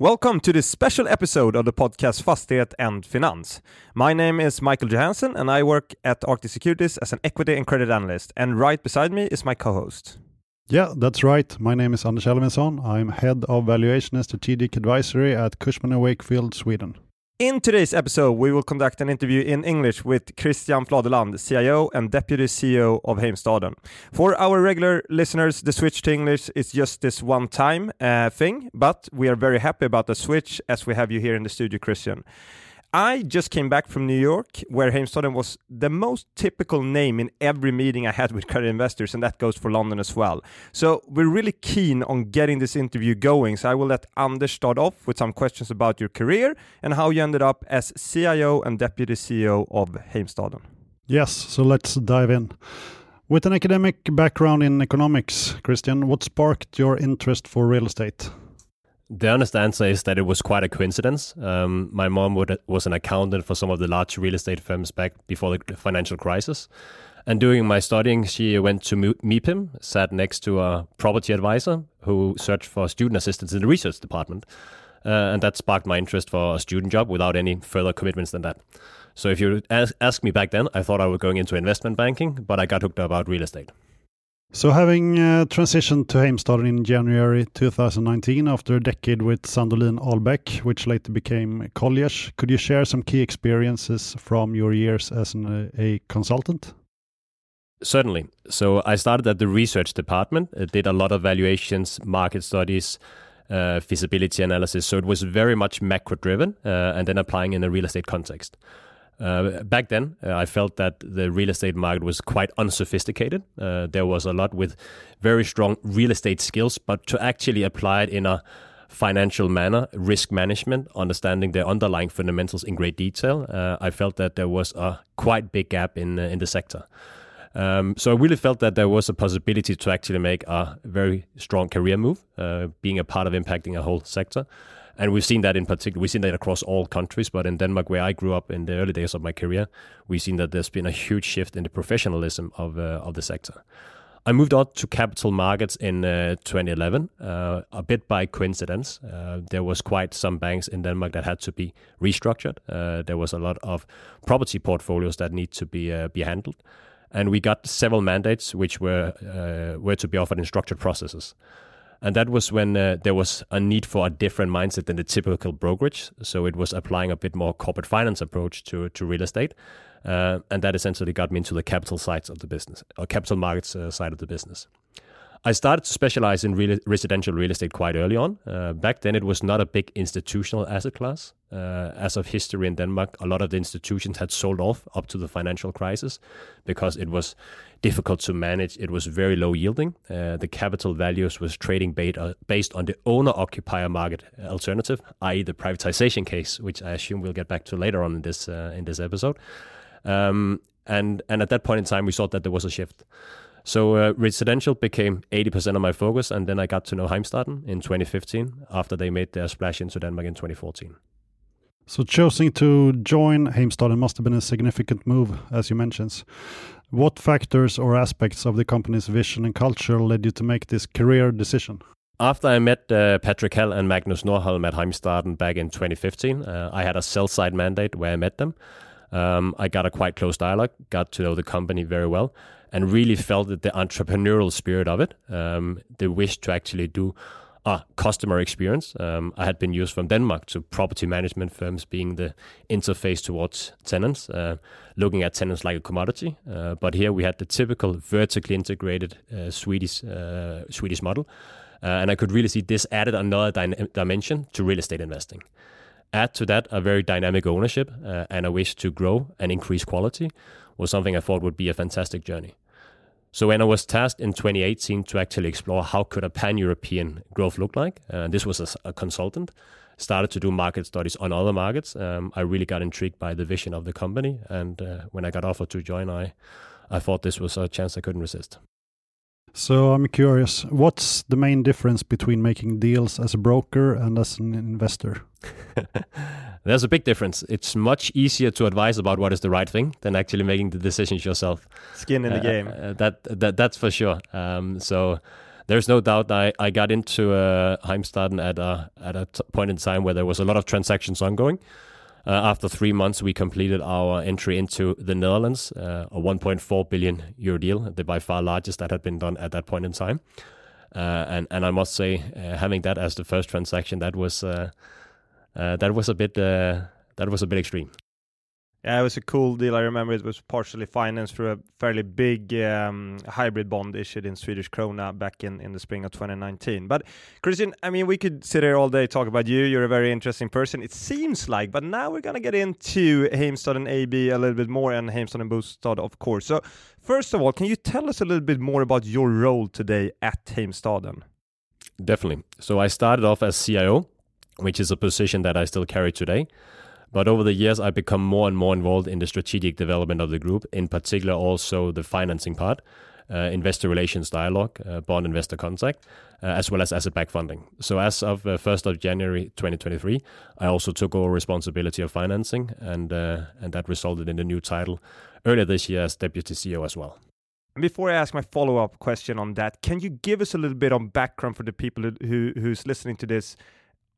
Welcome to this special episode of the podcast Fastighet and Finans. My name is Michael Johansson and I work at Arctic Securities as an equity and credit analyst. And right beside me is my co host. Yeah, that's right. My name is Anders Elvinsson. I'm head of valuation and strategic advisory at Cushman & Wakefield, Sweden. In today's episode, we will conduct an interview in English with Christian Fladeland, CIO and Deputy CEO of Heimstaden. For our regular listeners, the switch to English is just this one time uh, thing, but we are very happy about the switch as we have you here in the studio, Christian. I just came back from New York, where Heimstaden was the most typical name in every meeting I had with credit investors, and that goes for London as well. So we're really keen on getting this interview going. So I will let Anders start off with some questions about your career and how you ended up as CIO and Deputy CEO of Heimstaden. Yes, so let's dive in. With an academic background in economics, Christian, what sparked your interest for real estate? The honest answer is that it was quite a coincidence. Um, my mom would, was an accountant for some of the large real estate firms back before the financial crisis. And during my studying, she went to MIPIM, sat next to a property advisor who searched for student assistants in the research department. Uh, and that sparked my interest for a student job without any further commitments than that. So if you ask, ask me back then, I thought I was going into investment banking, but I got hooked about real estate. So, having uh, transitioned to Heimstaden in January 2019 after a decade with Sadolin Albæk, which later became Colliers, could you share some key experiences from your years as an, a consultant? Certainly. So, I started at the research department, I did a lot of valuations, market studies, uh, feasibility analysis. So, it was very much macro driven uh, and then applying in a real estate context. Uh, back then, uh, I felt that the real estate market was quite unsophisticated. Uh, there was a lot with very strong real estate skills, but to actually apply it in a financial manner, risk management, understanding the underlying fundamentals in great detail, uh, I felt that there was a quite big gap in uh, in the sector. Um, so I really felt that there was a possibility to actually make a very strong career move, uh, being a part of impacting a whole sector and we've seen that in particular. We've seen that across all countries, but in Denmark, where I grew up in the early days of my career, we've seen that there's been a huge shift in the professionalism of uh, of the sector. I moved on to capital markets in uh, 2011, uh, a bit by coincidence. Uh, there was quite some banks in Denmark that had to be restructured. Uh, there was a lot of property portfolios that need to be uh, be handled, and we got several mandates which were were to be offered in structured processes. And that was when uh, there was a need for a different mindset than the typical brokerage. So it was applying a bit more corporate finance approach to, to real estate. Uh, and that essentially got me into the capital sides of the business, or capital markets uh, side of the business. I started to specialize in real, residential real estate quite early on. Uh, back then, it was not a big institutional asset class. Uh, as of history in Denmark, a lot of the institutions had sold off up to the financial crisis because it was difficult to manage. It was very low yielding. Uh, the capital values was trading uh, based on the owner-occupier market alternative, i.e., the privatization case, which I assume we'll get back to later on in this uh, in this episode. Um, and and at that point in time, we saw that there was a shift. So uh, residential became 80% of my focus, and then I got to know Heimstaden in 2015 after they made their splash into Denmark in 2014. So choosing to join Heimstaden must have been a significant move, as you mentioned. What factors or aspects of the company's vision and culture led you to make this career decision? After I met uh, Patrik Hall and Magnus Nordholm at Heimstaden back in 2015, uh, I had a sell side mandate where I met them. Um, I got a quite close dialogue, got to know the company very well, and really felt that the entrepreneurial spirit of it, um, the wish to actually do a customer experience. Um, I had been used from Denmark to property management firms being the interface towards tenants, uh, looking at tenants like a commodity. Uh, but here we had the typical vertically integrated uh, Swedish uh, Swedish model, uh, and I could really see this added another dy- dimension to real estate investing. Add to that a very dynamic ownership uh, and a wish to grow and increase quality was something I thought would be a fantastic journey. So when I was tasked in 2018 to actually explore how could a pan-European growth look like, uh, this was a, a, consultant, started to do market studies on other markets. Um, I really got intrigued by the vision of the company, and uh, when I got offered to join, I I thought this was a chance I couldn't resist. So I'm curious, what's the main difference between making deals as a broker and as an investor? There's a big difference. It's much easier to advise about what is the right thing than actually making the decisions yourself. Skin in the uh, game. Uh, that, that that's for sure. Um, so there's no doubt I, I got into uh, Heimstaden at a, at a t- point in time where there was a lot of transactions ongoing. Uh, after three months, we completed our entry into the Netherlands, uh, a 1.4 billion euro deal, the by far largest that had been done at that point in time. Uh, and and I must say, uh, having that as the first transaction, that was uh, uh, that was a bit that was a bit extreme. Yeah, it was a cool deal. I remember it was partially financed through a fairly big um, hybrid bond issued in Swedish krona back in, in the spring of 2019. But Christian, I mean, we could sit here all day talk about you. You're a very interesting person, it seems like. But now we're gonna get into Heimstaden AB a little bit more and Heimstaden Bostad, of course. So first of all, can you tell us a little bit more about your role today at Heimstaden? Definitely. So I started off as CIO, which is a position that I still carry today. But over the years, I've become more and more involved in the strategic development of the group, in particular also the financing part, uh, investor relations dialogue, uh, bond investor contact, uh, as well as asset back funding. So as of 1st uh, of January 2023, I also took over responsibility of financing, and uh, and that resulted in a new title earlier this year as deputy CEO as well. Before I ask my follow-up question on that, can you give us a little bit on background for the people who who's listening to this?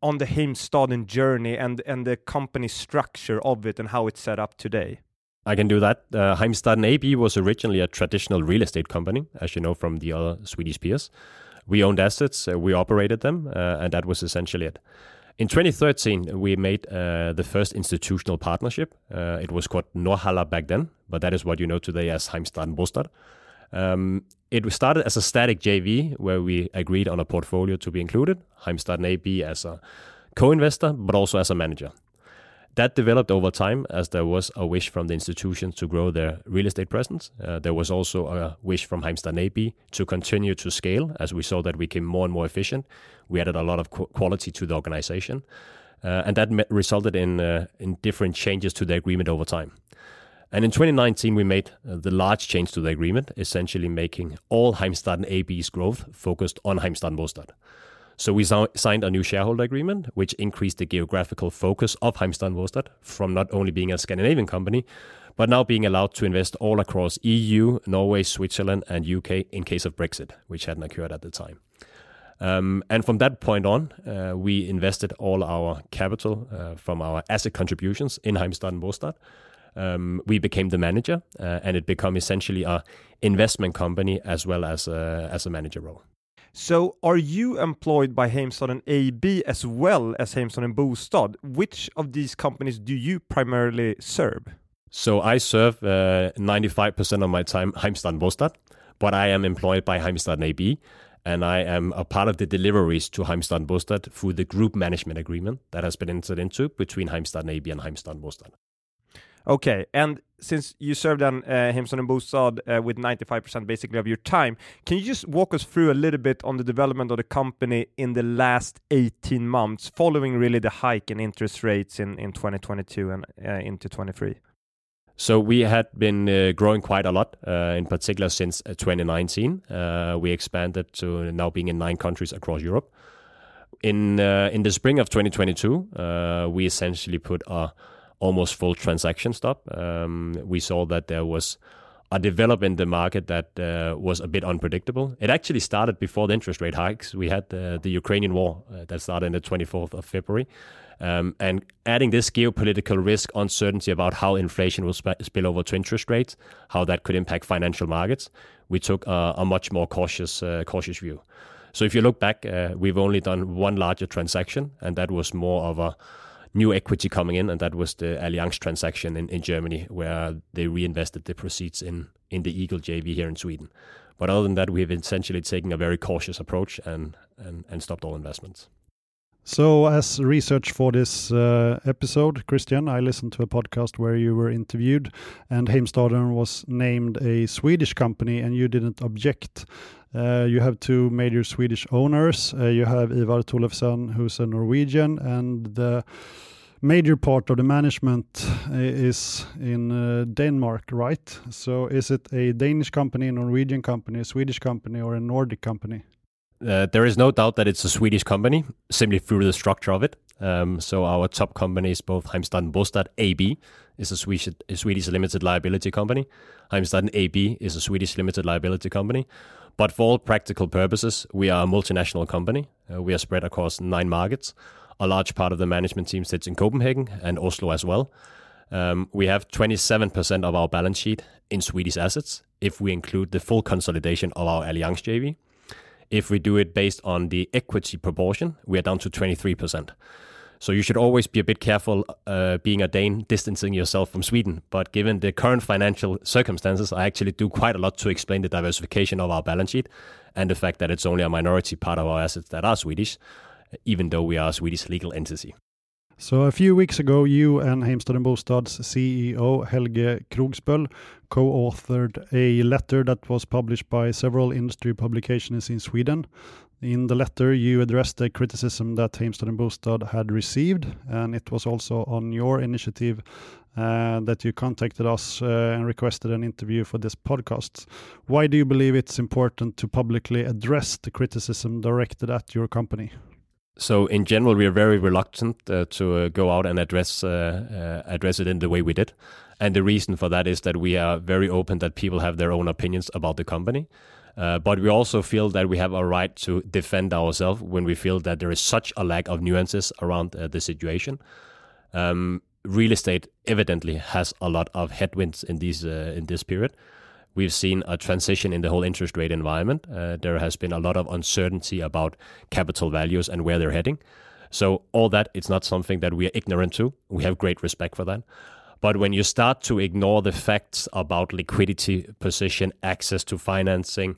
On the Heimstaden journey and and the company structure of it and how it's set up today? I can do that. Uh, Heimstaden AB was originally a traditional real estate company, as you know from the other Swedish peers. We owned assets, uh, we operated them, uh, and that was essentially it. In 2013, we made uh, the first institutional partnership. Uh, it was called Norrhalla back then, but that is what you know today as Heimstaden Bostad. Um, it started as a static JV where we agreed on a portfolio to be included, Heimstaden AB as a co-investor, but also as a manager. That developed over time as there was a wish from the institution to grow their real estate presence. Uh, there was also a wish from Heimstaden AB to continue to scale as we saw that we became more and more efficient. We added a lot of qu- quality to the organization. Uh, and that resulted in, uh, in different changes to the agreement over time. And in 2019, we made uh, the large change to the agreement, essentially making all Heimstaden AB's growth focused on Heimstaden Bostad. So we signed a new shareholder agreement, which increased the geographical focus of Heimstaden Bostad from not only being a Scandinavian company, but now being allowed to invest all across EU, Norway, Switzerland, and UK in case of Brexit, which hadn't occurred at the time. Um, and from that point on, uh, we invested all our capital uh, from our asset contributions in Heimstaden Bostad um, we became the manager, uh, and it became essentially a investment company as well as a, as a manager role. So, are you employed by Heimstaden AB as well as Heimstaden Bostad? Which of these companies do you primarily serve? So, I serve uh, 95% of my time Heimstaden Bostad, but I am employed by Heimstaden AB, and I am a part of the deliveries to Heimstaden Bostad through the group management agreement that has been entered into between Heimstaden AB and Heimstaden Bostad. Okay, and since you served on uh, and Bostad uh, with 95% basically of your time, can you just walk us through a little bit on the development of the company in the last 18 months, following really the hike in interest rates in, in 2022 and uh, into 23? So we had been uh, growing quite a lot, uh, in particular since uh, 2019. Uh, we expanded to now being in nine countries across Europe. In uh, in the spring of 2022, uh, we essentially put a almost full transaction stop. Um, we saw that there was a development in the market that uh, was a bit unpredictable. It actually started before the interest rate hikes. We had uh, the Ukrainian war uh, that started on the 24th of February. Um, and adding this geopolitical risk, uncertainty about how inflation will sp- spill over to interest rates, how that could impact financial markets, we took a, a much more cautious, uh, cautious view. So if you look back, uh, we've only done one larger transaction, and that was more of a new equity coming in, and that was the Allianz transaction in, in Germany, where they reinvested the proceeds in, in the Eagle JV here in Sweden. But other than that, we have essentially taken a very cautious approach and, and, and stopped all investments. So, as research for this uh, episode, Christian, I listened to a podcast where you were interviewed, and Heimstaden was named a Swedish company, and you didn't object. Uh, you have two major Swedish owners. Uh, you have Ivar Tollefsen, who's a Norwegian, and the major part of the management uh, is in uh, Denmark, right? So, is it a Danish company, a Norwegian company, a Swedish company, or a Nordic company? Uh, there is no doubt that it's a Swedish company, simply through the structure of it. Um, so our top companies, both Heimstaden Bostad AB, is a Swedish, a Swedish limited liability company. Heimstaden AB is a Swedish limited liability company. But for all practical purposes, we are a multinational company. Uh, we are spread across nine markets. A large part of the management team sits in Copenhagen and Oslo as well. Um, we have 27% of our balance sheet in Swedish assets if we include the full consolidation of our Allianz JV. If we do it based on the equity proportion, we are down to 23%. So you should always be a bit careful uh, being a Dane distancing yourself from Sweden. But given the current financial circumstances, I actually do quite a lot to explain the diversification of our balance sheet and the fact that it's only a minority part of our assets that are Swedish, even though we are a Swedish legal entity. So a few weeks ago, you and Heimstaden Bostad's CEO Helge Krogsbøl co-authored a letter that was published by several industry publications in Sweden. In the letter, you addressed the criticism that Heimstaden Bostad had received, and it was also on your initiative uh, that you contacted us uh, and requested an interview for this podcast. Why do you believe it's important to publicly address the criticism directed at your company? So in general, we are very reluctant uh, to uh, go out and address uh, uh, address it in the way we did, and the reason for that is that we are very open that people have their own opinions about the company. Uh, but we also feel that we have a right to defend ourselves when we feel that there is such a lack of nuances around uh, the situation. Um, real estate evidently has a lot of headwinds in these in this period we've seen a transition in the whole interest rate environment. Uh, there has been a lot of uncertainty about capital values and where they're heading. So all that it's not something that we are ignorant to. We have great respect for that. But when you start to ignore the facts about liquidity position, access to financing,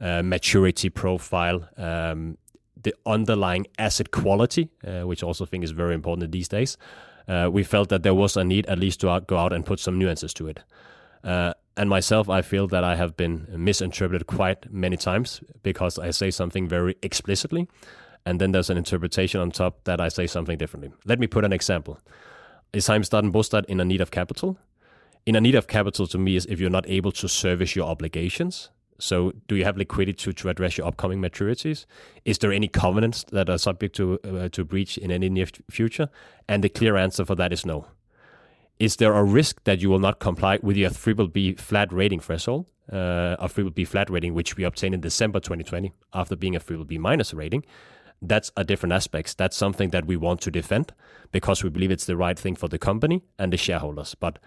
uh, maturity profile, um, the underlying asset quality, uh, which I also think is very important these days, uh, we felt that there was a need at least to go out and put some nuances to it. And myself, I feel that I have been misinterpreted quite many times because I say something very explicitly, and then there's an interpretation on top that I say something differently. Let me put an example. Is Heimstaden Bostad in a need of capital? In a need of capital to me is if you're not able to service your obligations. So, do you have liquidity to, to address your upcoming maturities? Is there any covenants that are subject to uh, to breach in any near future? And the clear answer for that is no is there a risk that you will not comply with your BBB flat rating threshold, uh, a BBB flat rating, which we obtained in December 2020 after being a BBB minus rating? That's a different aspect. That's something that we want to defend because we believe it's the right thing for the company and the shareholders. But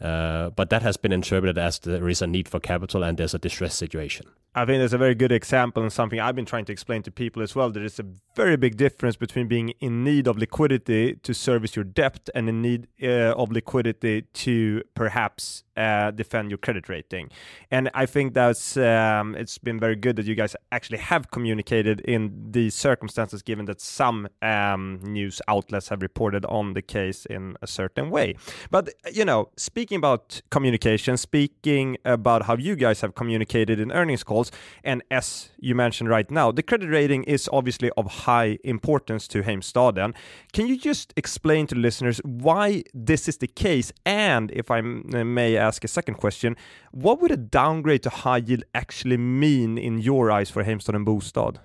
uh, but that has been interpreted as there is a need for capital and there's a distress situation. I think that's a very good example and something I've been trying to explain to people as well. There is a very big difference between being in need of liquidity to service your debt and in need uh, of liquidity to perhaps uh, defend your credit rating. And I think that's um, it's been very good that you guys actually have communicated in these circumstances, given that some um, news outlets have reported on the case in a certain way. But you know, speaking about communication, speaking about how you guys have communicated in earnings calls, and as you mentioned right now, the credit rating is obviously of high importance to Heimstaden. Can you just explain to listeners why this is the case, and if I may ask a second question. What would a downgrade to high yield actually mean in your eyes for Heimstaden Bostad?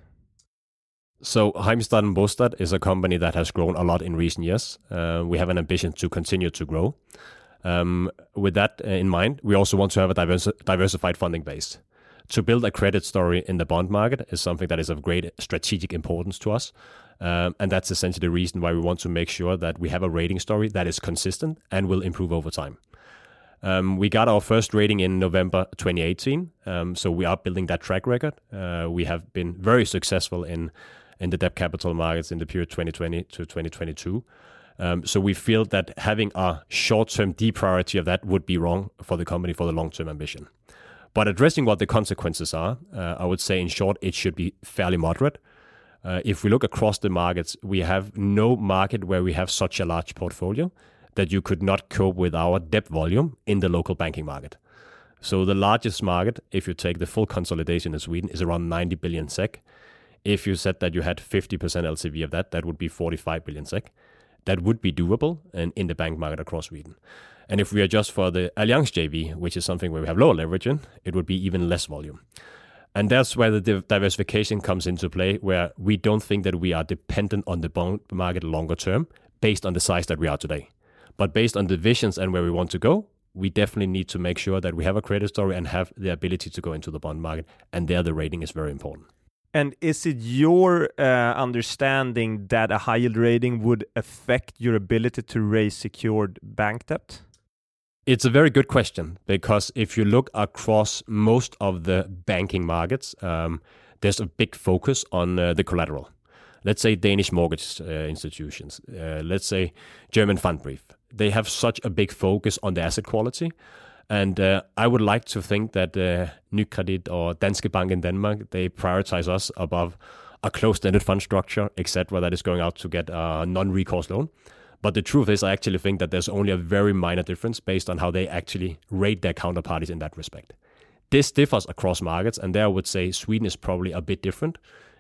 So Heimstaden Bostad is a company that has grown a lot in recent years. Uh, we have an ambition to continue to grow. Um, with that in mind, we also want to have a diversified funding base. To build a credit story in the bond market is something that is of great strategic importance to us. Um, and that's essentially the reason why we want to make sure that we have a rating story that is consistent and will improve over time. Um, we got our first rating in November 2018, um, so we are building that track record. Uh, we have been very successful in in the debt capital markets in the period 2020 to 2022. Um, so we feel that having a short-term depriority of that would be wrong for the company for the long-term ambition. But addressing what the consequences are, uh, I would say in short, it should be fairly moderate. Uh, if we look across the markets, we have no market where we have such a large portfolio that you could not cope with our debt volume in the local banking market. So the largest market, if you take the full consolidation in Sweden, is around 90 billion SEK. If you said that you had 50% LTV of that, that would be 45 billion SEK. That would be doable and in the bank market across Sweden. And if we adjust for the Allianz JV, which is something where we have lower leverage in, it would be even less volume. And that's where the diversification comes into play, where we don't think that we are dependent on the bond market longer term based on the size that we are today. But based on the visions and where we want to go, we definitely need to make sure that we have a credit story and have the ability to go into the bond market. And there, the rating is very important. And is it your uh, understanding that a high yield rating would affect your ability to raise secured bank debt? It's a very good question because if you look across most of the banking markets, um, there's a big focus on uh, the collateral. Let's say Danish mortgage uh, institutions, uh, let's say German Pfandbrief. They have such a big focus on the asset quality. And uh, I would like to think that uh, Nykredit or Danske Bank in Denmark, they prioritize us above a closed-ended fund structure, etc., that is going out to get a non-recourse loan. But the truth is, I actually think that there's only a very minor difference based on how they actually rate their counterparties in that respect. This differs across markets, and there I would say Sweden is probably a bit different.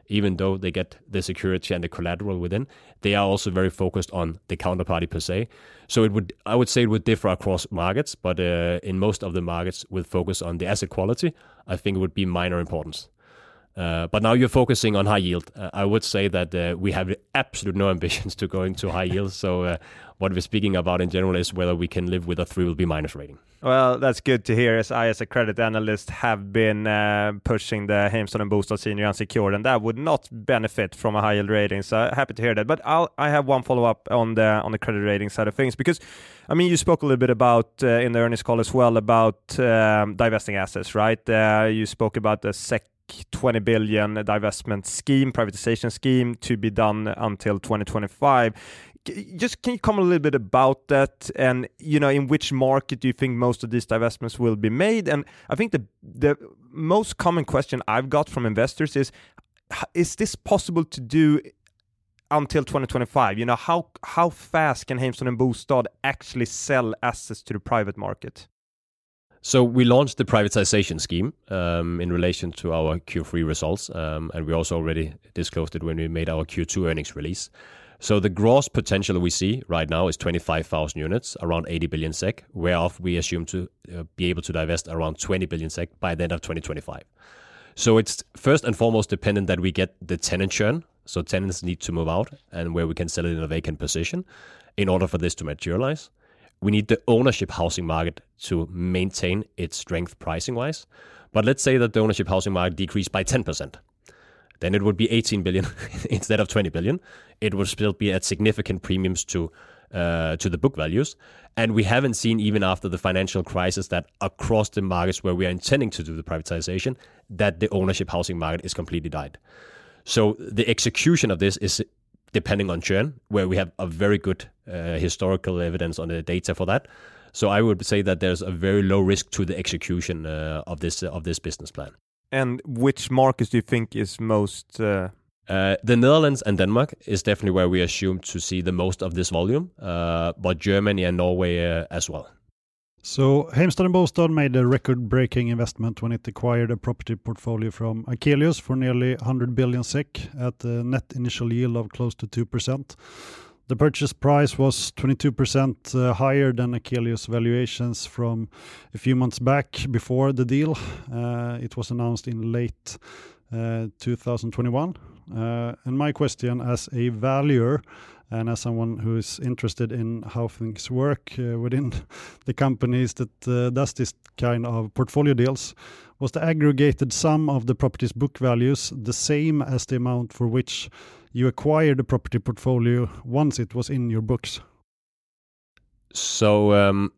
Even though they get the security and the collateral within, they are also very focused on the counterparty per se. So it would, I would say, it would differ across markets, but uh, in most of the markets with focus on the asset quality, I think it would be minor importance. Uh, but now you're focusing on high yield. Uh, I would say that uh, we have absolute no ambitions to going to high yield. So uh, what we're speaking about in general is whether we can live with a triple B minus rating. Well, that's good to hear. As I, as a credit analyst, have been uh, pushing the Heimstaden and Bostad senior unsecured, and that would not benefit from a high yield rating. So happy to hear that. But I'll, I have one follow up on the on the credit rating side of things because, I mean, you spoke a little bit about uh, in the earnings call as well about um, divesting assets, right? you spoke about the SEK 20 billion divestment scheme, privatization scheme to be done until 2025. Just can you comment a little bit about that, and you know, in which market do you think most of these divestments will be made? And I think the the most common question I've got from investors is, is this possible to do until 2025? You know, how how fast can Heimstaden and Bostad actually sell assets to the private market? So we launched the privatization scheme um, in relation to our Q3 results, um, and we also already disclosed it when we made our Q2 earnings release. So the gross potential we see right now is 25,000 units, around 80 billion SEK, whereof we assume to uh, be able to divest around 20 billion SEK by the end of 2025. So it's first and foremost dependent that we get the tenant churn. So tenants need to move out, and where we can sell it in a vacant position, in order for this to materialize we need the ownership housing market to maintain its strength pricing wise. But let's say that the ownership housing market decreased by 10%. Then it would be 18 billion instead of 20 billion. It would still be at significant premiums to uh, to the book values. And we haven't seen even after the financial crisis that across the markets where we are intending to do the privatization, that the ownership housing market is completely died. So the execution of this is depending on churn, where we have a very good uh, historical evidence on the data for that. So I would say that there's a very low risk to the execution uh, of this uh, of this business plan. And which markets do you think is most? Uh... Uh, the Netherlands and Denmark is definitely where we assume to see the most of this volume, uh, but Germany and Norway as well. So Heimstaden Bostad made a record-breaking investment when it acquired a property portfolio from Akelius for nearly 100 billion SEK at a net initial yield of close to 2%. The purchase price was 22% uh, higher than Akelius valuations from a few months back before the deal. Uh, it was announced in late uh, 2021. Uh, and my question as a valuer, and as someone who is interested in how things work uh, within the companies that uh, does this kind of portfolio deals, was the aggregated sum of the property's book values the same as the amount for which you acquired the property portfolio once it was in your books? So um,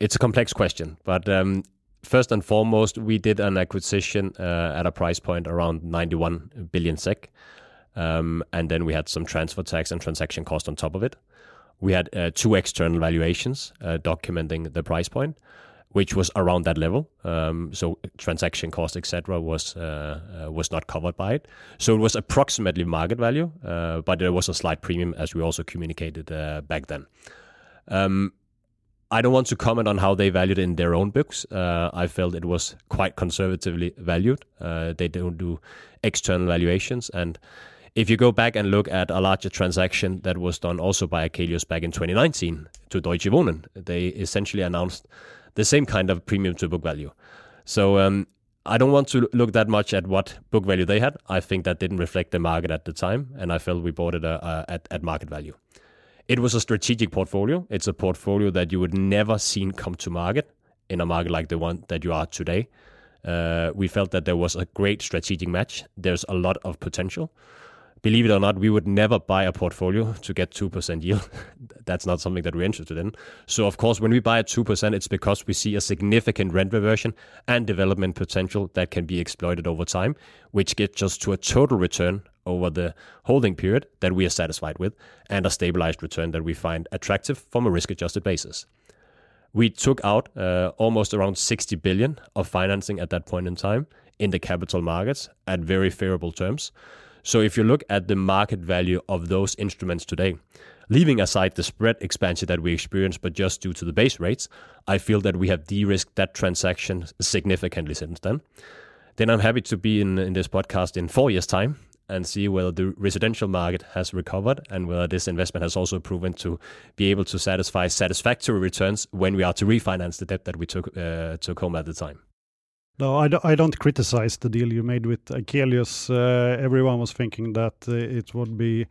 it's a complex question, but um, first and foremost, we did an acquisition uh, at a price point around 91 billion SEK. Um, and then we had some transfer tax and transaction cost on top of it. We had uh, two external valuations uh, documenting the price point, which was around that level. Um, so transaction cost, etc., was uh, uh, was not covered by it. So it was approximately market value, uh, but there was a slight premium, as we also communicated uh, back then. Um, I don't want to comment on how they valued it in their own books. I felt it was quite conservatively valued. they don't do external valuations and if you go back and look at a larger transaction that was done also by Akelius back in 2019 to Deutsche Wohnen, they essentially announced the same kind of premium to book value. So um, I don't want to look that much at what book value they had. I think that didn't reflect the market at the time, and I felt we bought it uh, uh, at, at market value. It was a strategic portfolio. It's a portfolio that you would never seen come to market in a market like the one that you are today. Uh, we felt that there was a great strategic match. There's a lot of potential. Believe it or not, we would never buy a portfolio to get 2% yield. That's not something that we're interested in. So, of course, when we buy at 2%, it's because we see a significant rent reversion and development potential that can be exploited over time, which gets us to a total return over the holding period that we are satisfied with and a stabilized return that we find attractive from a risk adjusted basis. We took out uh, almost around 60 billion of financing at that point in time in the capital markets at very favorable terms. So if you look at the market value of those instruments today, leaving aside the spread expansion that we experienced, but just due to the base rates, I feel that we have de-risked that transaction significantly since then. Then I'm happy to be in, in this podcast in four years' time and see whether the residential market has recovered and whether this investment has also proven to be able to satisfy satisfactory returns when we are to refinance the debt that we took uh, took home at the time. No, I, do, I don't criticize the deal you made with Akelius. Uh, everyone was thinking that uh, it would be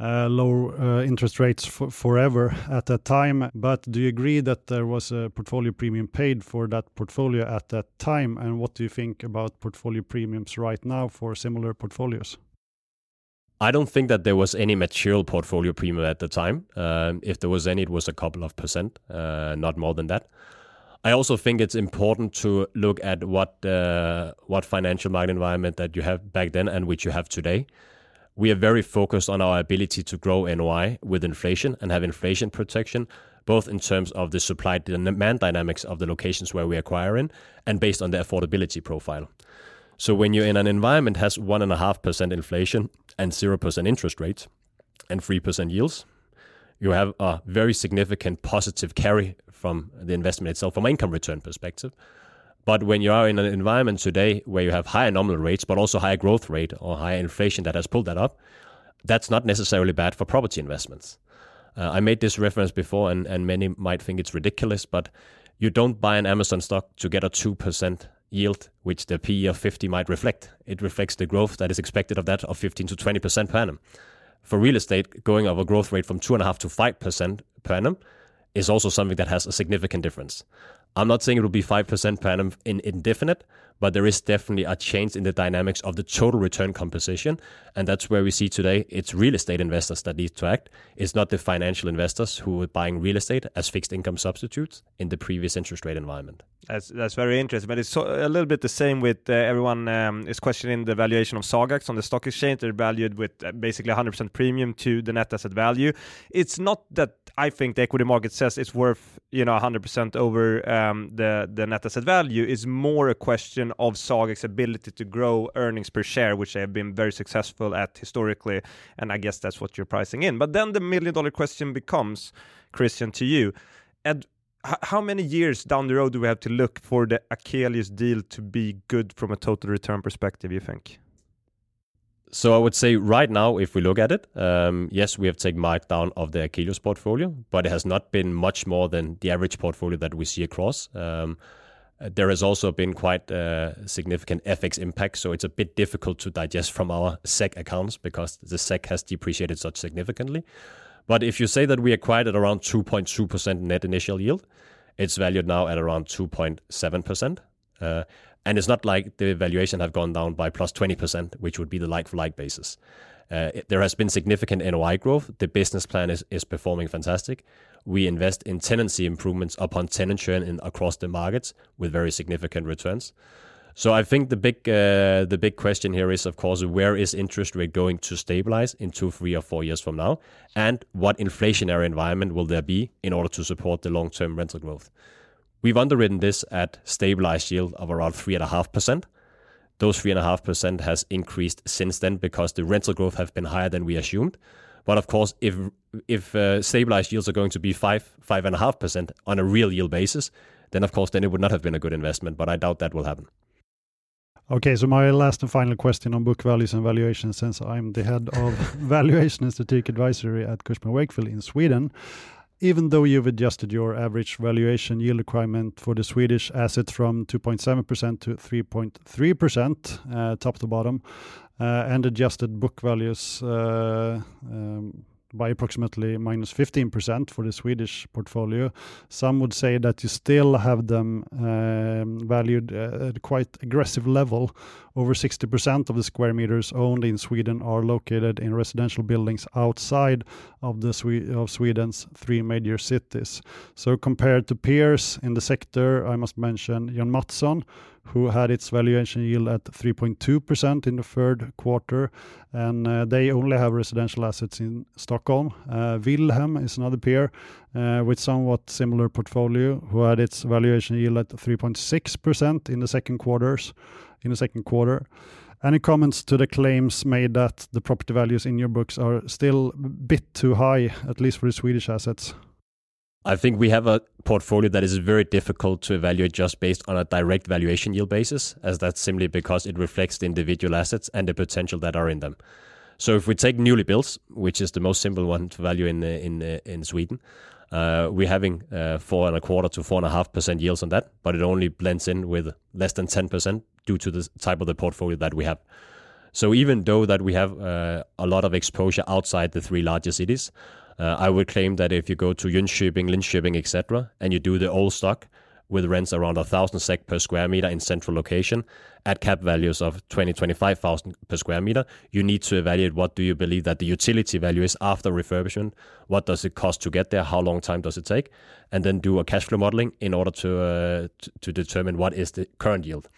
uh, low uh, interest rates forever at that time. But do you agree that there was a portfolio premium paid for that portfolio at that time? And what do you think about portfolio premiums right now for similar portfolios? I don't think that there was any material portfolio premium at the time. Um, if there was any, it was a couple of percent, uh, not more than that. I also think it's important to look at what uh, what financial market environment that you have back then and which you have today. We are very focused on our ability to grow NOI with inflation and have inflation protection, both in terms of the supply demand dynamics of the locations where we acquire in, and based on the affordability profile. So when you're in an environment has one and a half percent inflation and zero percent interest rates and three percent yields, you have a very significant positive carry from the investment itself from an income return perspective. But when you are in an environment today where you have higher nominal rates, but also higher growth rate or higher inflation that has pulled that up, that's not necessarily bad for property investments. Uh, I made this reference before, and, and many might think it's ridiculous, but you don't buy an Amazon stock to get a 2% yield, which the PE of 50 might reflect. It reflects the growth that is expected of that of 15 to 20% per annum. For real estate, going of a growth rate from 2.5 to 5% per annum is also something that has a significant difference. I'm not saying it will be 5% per annum in indefinite, but there is definitely a change in the dynamics of the total return composition. And that's where we see today it's real estate investors that need to act. It's not the financial investors who were buying real estate as fixed income substitutes in the previous interest rate environment. That's that's very interesting, but it's so, a little bit the same with uh, everyone um, is questioning the valuation of Sagax on the stock exchange. They're valued with uh, basically 100% premium to the net asset value. It's not that I think the equity market says it's worth you know 100% over um, the the net asset value. It's more a question of Sagax's ability to grow earnings per share, which they have been very successful at historically, and I guess that's what you're pricing in. But then the million dollar question becomes, Christian, to you, and how many years down the road do we have to look for the Akelius deal to be good from a total return perspective, you think? So I would say right now, if we look at it, um, yes, we have taken markdown of the Akelius portfolio, but it has not been much more than the average portfolio that we see across. Um, there has also been quite uh, significant FX impact, so it's a bit difficult to digest from our SEK accounts because the SEK has depreciated such significantly. But if you say that we acquired at around 2.2% net initial yield, it's valued now at around 2.7%. Uh, and it's not like the valuation have gone down by plus 20%, which would be the like-for-like basis. Uh, there has been significant NOI growth. The business plan is, is performing fantastic. We invest in tenancy improvements upon tenant churn in, across the markets with very significant returns. So I think the big uh, the big question here is, of course, where is interest rate going to stabilize in two, three, or four years from now, and what inflationary environment will there be in order to support the long term rental growth? We've underwritten this at stabilized yield of around three and a half percent. Those three and a half percent has increased since then because the rental growth have been higher than we assumed. But of course, if if uh, stabilized yields are going to be five five and a half percent on a real yield basis, then of course then it would not have been a good investment. But I doubt that will happen. Okay, so my last and final question on book values and valuation, since I'm the head of valuation and strategic advisory at Cushman Wakefield in Sweden. Even though you've adjusted your average valuation yield requirement for the Swedish assets from 2.7% to 3.3%, uh, top to bottom, and adjusted book values uh, um, by approximately minus 15% for the Swedish portfolio. Some would say that you still have them um, valued uh, at quite aggressive level. Over 60% of the square meters owned in Sweden are located in residential buildings outside of the of Sweden's three major cities. So compared to peers in the sector, I must mention John Mattson, who had its valuation yield at 3.2% in the third quarter, and uh, they only have residential assets in Stockholm. Uh, Willhem is another peer uh, with somewhat similar portfolio, who had its valuation yield at 3.6% in the second quarters. In the second quarter. Any comments to the claims made that the property values in your books are still a bit too high, at least for the Swedish assets? I think we have a portfolio that is very difficult to evaluate just based on a direct valuation yield basis, as that's simply because it reflects the individual assets and the potential that are in them. So if we take newly built, which is the most simple one to value in in in Sweden, uh, we're having uh, four and a quarter to four and a half percent yields on that, but it only blends in with less than ten percent due to the type of the portfolio that we have. So even though that we have uh, a lot of exposure outside the three largest cities, uh, I would claim that if you go to Jönköping, Linköping, etc., and you do the old stock with rents around 1,000 SEK per square meter in central location at cap values of 20, 25,000 per square meter, you need to evaluate what do you believe that the utility value is after refurbishment, what does it cost to get there, how long time does it take, and then do a cash flow modeling in order to, uh, to, to determine what is the current yield.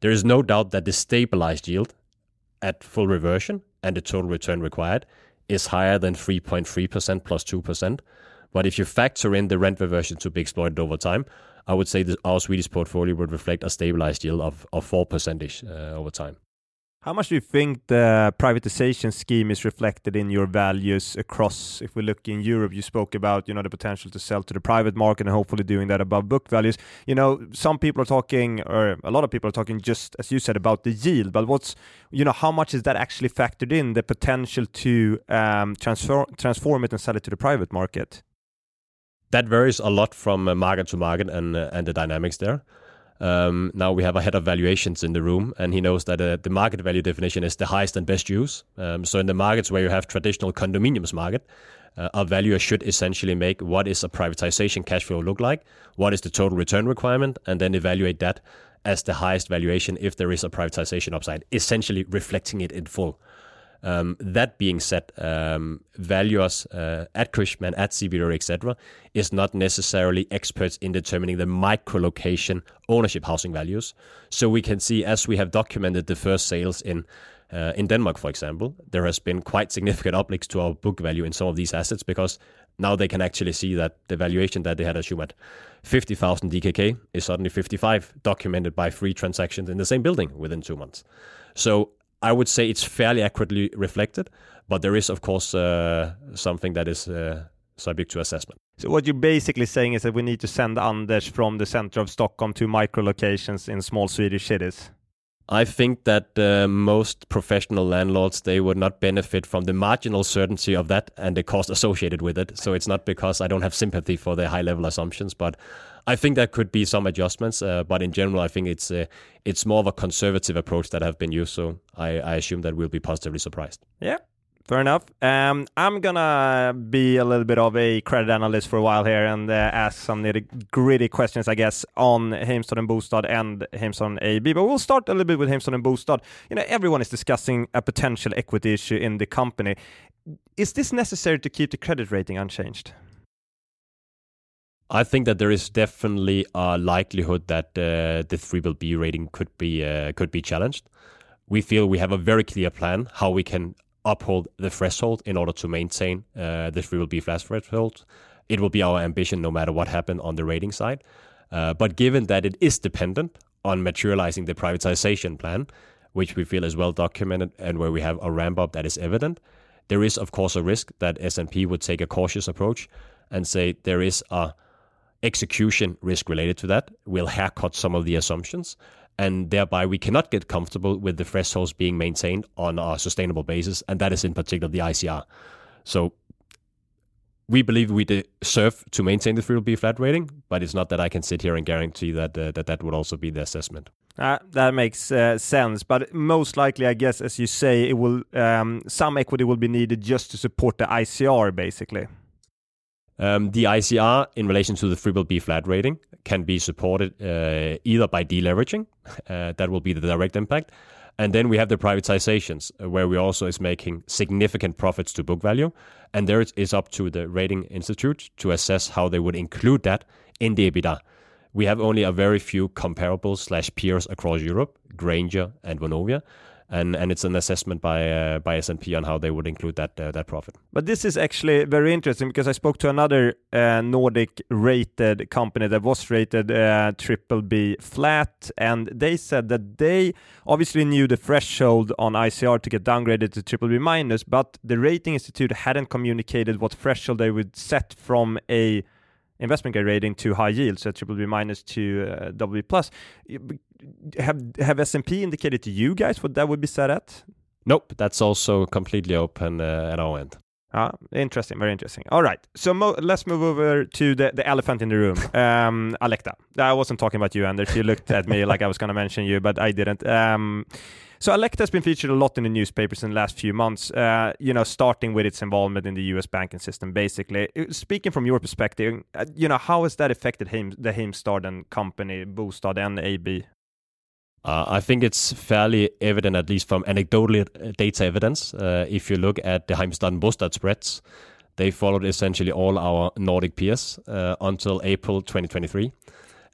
There is no doubt that the stabilized yield at full reversion and the total return required is higher than 3.3% plus 2%. But if you factor in the rent reversion to be exploited over time, I would say that our Swedish portfolio would reflect a stabilized yield of, of 4% uh, over time. How much do you think the privatization scheme is reflected in your values across? If we look in Europe, you spoke about you know the potential to sell to the private market and hopefully doing that above book values. You know, some people are talking, or a lot of people are talking, just as you said about the yield. But what's you know how much is that actually factored in the potential to um, transfer, transform it and sell it to the private market? That varies a lot from uh, market to market and uh, and the dynamics there. Um, now we have a head of valuations in the room, and he knows that uh, the market value definition is the highest and best use. Um, so in the markets where you have traditional condominiums market, uh, a valuer should essentially make what is a privatization cash flow look like, what is the total return requirement, and then evaluate that as the highest valuation if there is a privatization upside, essentially reflecting it in full. Um, that being said, um, valuers uh, at Cushman, at CBRE, etc., is not necessarily experts in determining the micro location ownership housing values. So we can see, as we have documented the first sales in uh, in Denmark, for example, there has been quite significant uplifts to our book value in some of these assets because now they can actually see that the valuation that they had assumed at 50,000 DKK is suddenly 55, documented by three transactions in the same building within two months. So I would say it's fairly accurately reflected, but there is, of course, uh, something that is uh, subject to assessment. So what you're basically saying is that we need to send Anders from the center of Stockholm to micro locations in small Swedish cities. I think that uh, most professional landlords they would not benefit from the marginal certainty of that and the cost associated with it. So it's not because I don't have sympathy for the high level assumptions, but I think there could be some adjustments. Uh, but in general, I think it's uh, it's more of a conservative approach that have been used. So I, I assume that we'll be positively surprised. Yeah, Fair enough. Um, I'm gonna be a little bit of a credit analyst for a while here and uh, ask some nitty gritty questions, I guess, on Heimstaden Bostad and Heimstaden AB. But we'll start a little bit with Heimstaden Bostad. You know, everyone is discussing a potential equity issue in the company. Is this necessary to keep the credit rating unchanged? I think that there is definitely a likelihood that uh, the three B rating could be uh, could be challenged. We feel we have a very clear plan how we can uphold the threshold in order to maintain uh, the three B flat threshold. It will be our ambition no matter what happens on the rating side. Uh, but given that it is dependent on materializing the privatization plan, which we feel is well documented and where we have a ramp up that is evident, there is of course a risk that S&P would take a cautious approach and say there is a execution risk related to that. We'll haircut some of the assumptions and thereby we cannot get comfortable with the thresholds being maintained on a sustainable basis, and that is in particular the ICR. So we believe we deserve to maintain the BBB flat rating, but it's not that I can sit here and guarantee that uh, that that would also be the assessment. Uh, that makes uh, sense, but most likely, I guess, as you say, it will um, some equity will be needed just to support the ICR, basically. Um, the ICR in relation to the triple B flat rating can be supported uh, either by deleveraging, uh, that will be the direct impact, and then we have the privatizations, uh, where we also is making significant profits to book value, and there it is up to the rating institute to assess how they would include that in the EBITDA. We have only a very few comparables slash peers across Europe, Grainger and Vonovia, and and it's an assessment by uh, by S&P on how they would include that uh, that profit. But this is actually very interesting because I spoke to another uh, Nordic rated company that was rated uh, triple B flat, and they said that they obviously knew the threshold on ICR to get downgraded to triple B minus, but the rating institute hadn't communicated what threshold they would set from a investment grade rating to high yield, so triple B minus to uh, B plus. Have have S&P indicated to you guys what that would be set at? Nope, that's also completely open uh, at our end. Ah, interesting, very interesting. All right, so mo- let's move over to the, the elephant in the room, um, Alecta. I wasn't talking about you, Anders. You looked at me like I was going to mention you, but I didn't. Um, so Alecta has been featured a lot in the newspapers in the last few months, uh, you know, starting with its involvement in the US banking system, basically. Uh, speaking from your perspective, uh, you know, how has that affected Heim, the Heimstaden company, Bostad and AB? Uh, I think it's fairly evident, at least from anecdotal uh, data evidence. Uh, if you look at the Heimstaden Bostad spreads, they followed essentially all our Nordic peers until April 2023.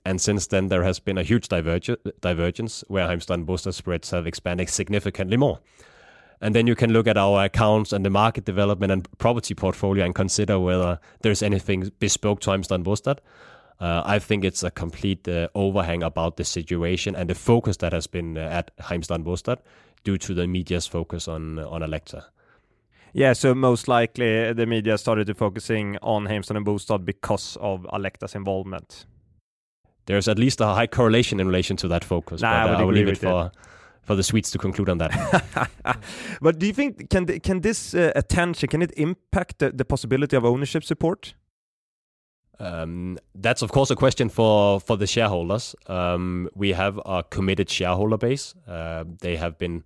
And since then, there has been a huge diverge- divergence where Heimstaden Bostad spreads have expanded significantly more. And then you can look at our accounts and the market development and property portfolio and consider whether there's anything bespoke to Heimstaden Bostad. Uh, I think it's a complete uh, overhang about the situation and the focus that has been uh, at Heimstaden Bostad due to the media's focus on on Alecta. Yeah, so most likely the media started to focusing on Heimstaden Bostad because of Alecta's involvement there's at least a high correlation in relation to that focus. Nah, but I, uh, I will leave it for. For the Swedes to conclude on that. but do you think can can this uh, attention can it impact the, the possibility of ownership support? Um, that's of course a question for for the shareholders. Um, we have a committed shareholder base. Uh, they have been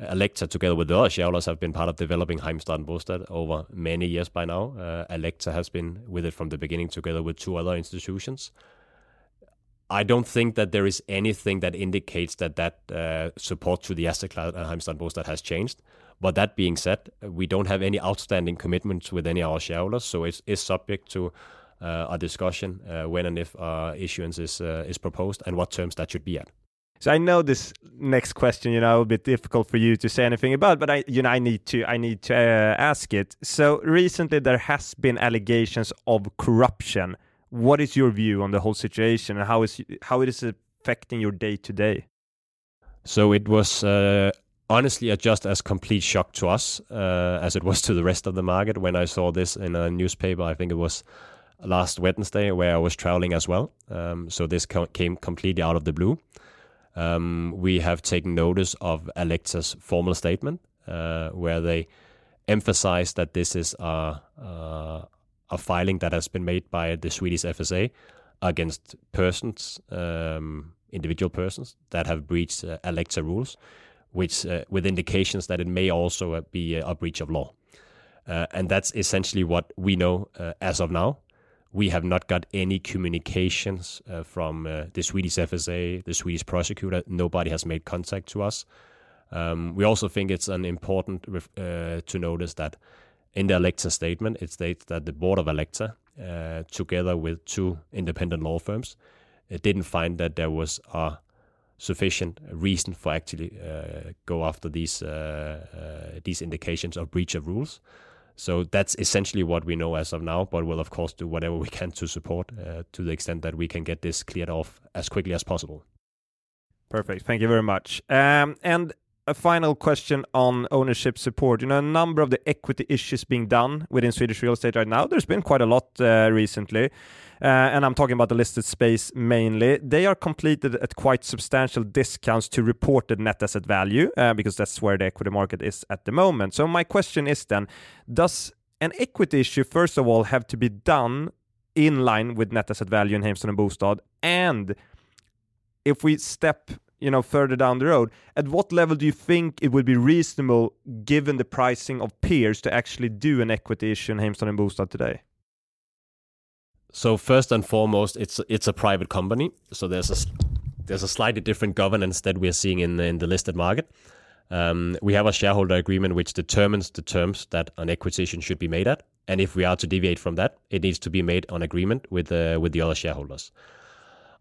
Alecta, together with the other shareholders, have been part of developing Heimstaden Bostad over many years by now. Uh, Alecta has been with it from the beginning, together with two other institutions. I don't think that there is anything that indicates that that uh, support to the asset class at Heimstaden Bostad has changed. But that being said, we don't have any outstanding commitments with any of our shareholders, so it is subject to uh, a discussion uh, when and if uh, issuance is uh, is proposed and what terms that should be at. So I know this next question, you know, a bit difficult for you to say anything about, but I, you know, I need to, I need to uh, ask it. So recently there has been allegations of corruption what is your view on the whole situation and how is how it is affecting your day to day? So it was uh, honestly a just as complete shock to us uh, as it was to the rest of the market when I saw this in a newspaper. I think it was last Wednesday where I was traveling as well. Um, so this co- came completely out of the blue. Um, we have taken notice of Alecta's formal statement uh, where they emphasize that this is a, a, filing that has been made by the Swedish FSA against persons, um, individual persons that have breached uh, Alecta rules, which uh, with indications that it may also be a breach of law. Uh, and that's essentially what we know uh, as of now. We have not got any communications uh, from the Swedish FSA, the Swedish prosecutor. Nobody has made contact to us. Um, we also think it's an important to notice that in the Alecta statement, it states that the board of Alecta, uh, together with two independent law firms, uh, didn't find that there was a sufficient reason for actually uh, go after these uh, uh, these indications of breach of rules. So that's essentially what we know as of now, but we'll of course do whatever we can to support uh, to the extent that we can get this cleared off as quickly as possible. Perfect. Thank you very much. Um, and a final question on ownership support. You know, a number of the equity issues being done within Swedish real estate right now. There's been quite a lot uh, recently, uh, and I'm talking about the listed space mainly. They are completed at quite substantial discounts to reported net asset value uh, because that's where the equity market is at the moment. So my question is then, does an equity issue first of all have to be done in line with net asset value in Heimstaden and Bostad? And if we step you know, further down the road, at what level do you think it would be reasonable, given the pricing of peers, to actually do an equity issue in Heimstaden Bostad today? So first and foremost, it's it's a private company, so there's a there's a slightly different governance that we are seeing in the, in the listed market. Um, we have a shareholder agreement which determines the terms that an acquisition should be made at, and if we are to deviate from that, it needs to be made on agreement with uh, with the other shareholders.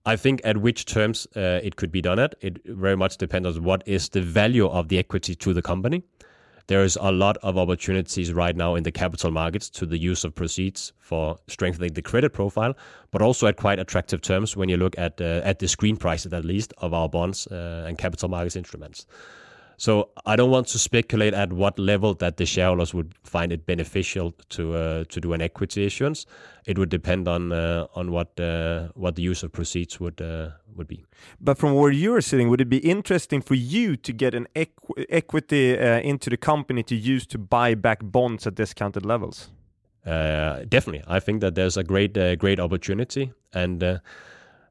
I think at which terms uh, it could be done at, it very much depends on what is the value of the equity to the company. There is a lot of opportunities right now in the capital markets to the use of proceeds for strengthening the credit profile, but also at quite attractive terms when you look at uh, at the screen prices at least of our bonds uh, and capital markets instruments. So I don't want to speculate at what level that the shareholders would find it beneficial to uh, to do an equity issuance. It would depend on uh, on what uh, what the use of proceeds would uh, would be. But from where you're sitting, would it be interesting for you to get an equ equity uh, into the company to use to buy back bonds at discounted levels? Uh, definitely, I think that there's a great great opportunity and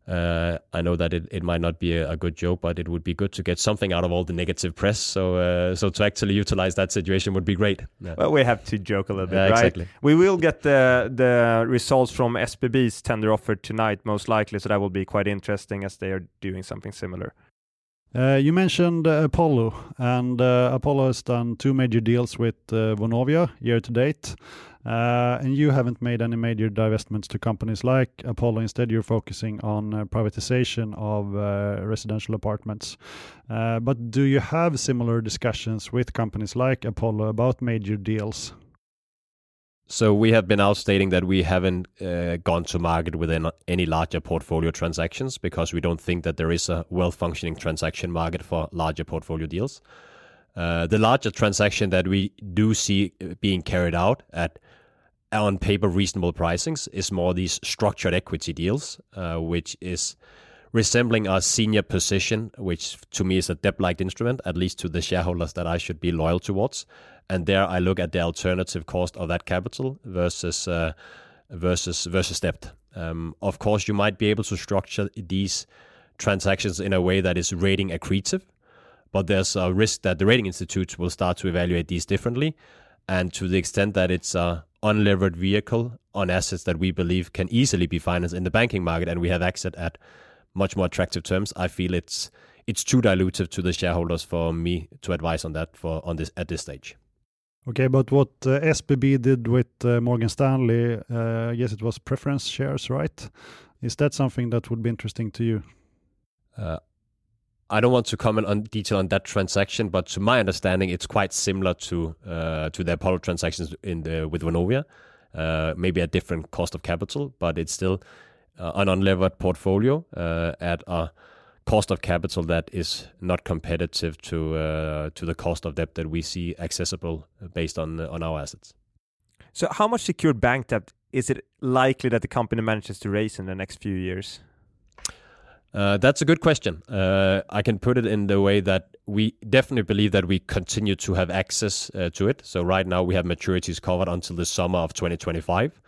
uh, I know that it, it might not be a, a, good joke, but it would be good to get something out of all the negative press. So, uh, so to actually utilize that situation would be great. Yeah. Well, we have to joke a little bit, right? Exactly. We will get the the results from SBB's tender offer tonight, most likely. So that will be quite interesting as they are doing something similar. Uh, you mentioned uh, Apollo, and uh, Apollo has done two major deals with uh, Vonovia year to date. Uh, and you haven't made any major divestments to companies like Apollo. Instead, you're focusing on uh, privatization of uh, residential apartments. But do you have similar discussions with companies like Apollo about major deals? So we have been out stating that we haven't uh, gone to market with any larger portfolio transactions because we don't think that there is a well-functioning transaction market for larger portfolio deals. Uh, the larger transaction that we do see being carried out at on paper reasonable pricings is more these structured equity deals, uh, which is resembling a senior position, which to me is a debt-like instrument, at least to the shareholders that I should be loyal towards. And there I look at the alternative cost of that capital versus uh, versus versus debt. Um, of course, you might be able to structure these transactions in a way that is rating accretive, but there's a risk that the rating institutes will start to evaluate these differently. And to the extent that it's a unlevered vehicle on assets that we believe can easily be financed in the banking market and we have access at much more attractive terms, I feel it's it's too dilutive to the shareholders for me to advise on that for on this at this stage. Okay, but what uh, SBB did with uh, Morgan Stanley, uh, I guess it was preference shares, right? Is that something that would be interesting to you? Uh, I don't want to comment on detail on that transaction, but to my understanding, it's quite similar to uh, to the Apollo transactions in the with Vonovia. Uh, maybe a different cost of capital, but it's still uh, an unlevered portfolio uh, at a cost of capital that is not competitive to uh, to the cost of debt that we see accessible based on on our assets. So, how much secured bank debt is it likely that the company manages to raise in the next few years? Uh, that's a good question. Uh, I can put it in the way that we definitely believe that we continue to have access uh, to it. So right now we have maturities covered until the summer of 2025.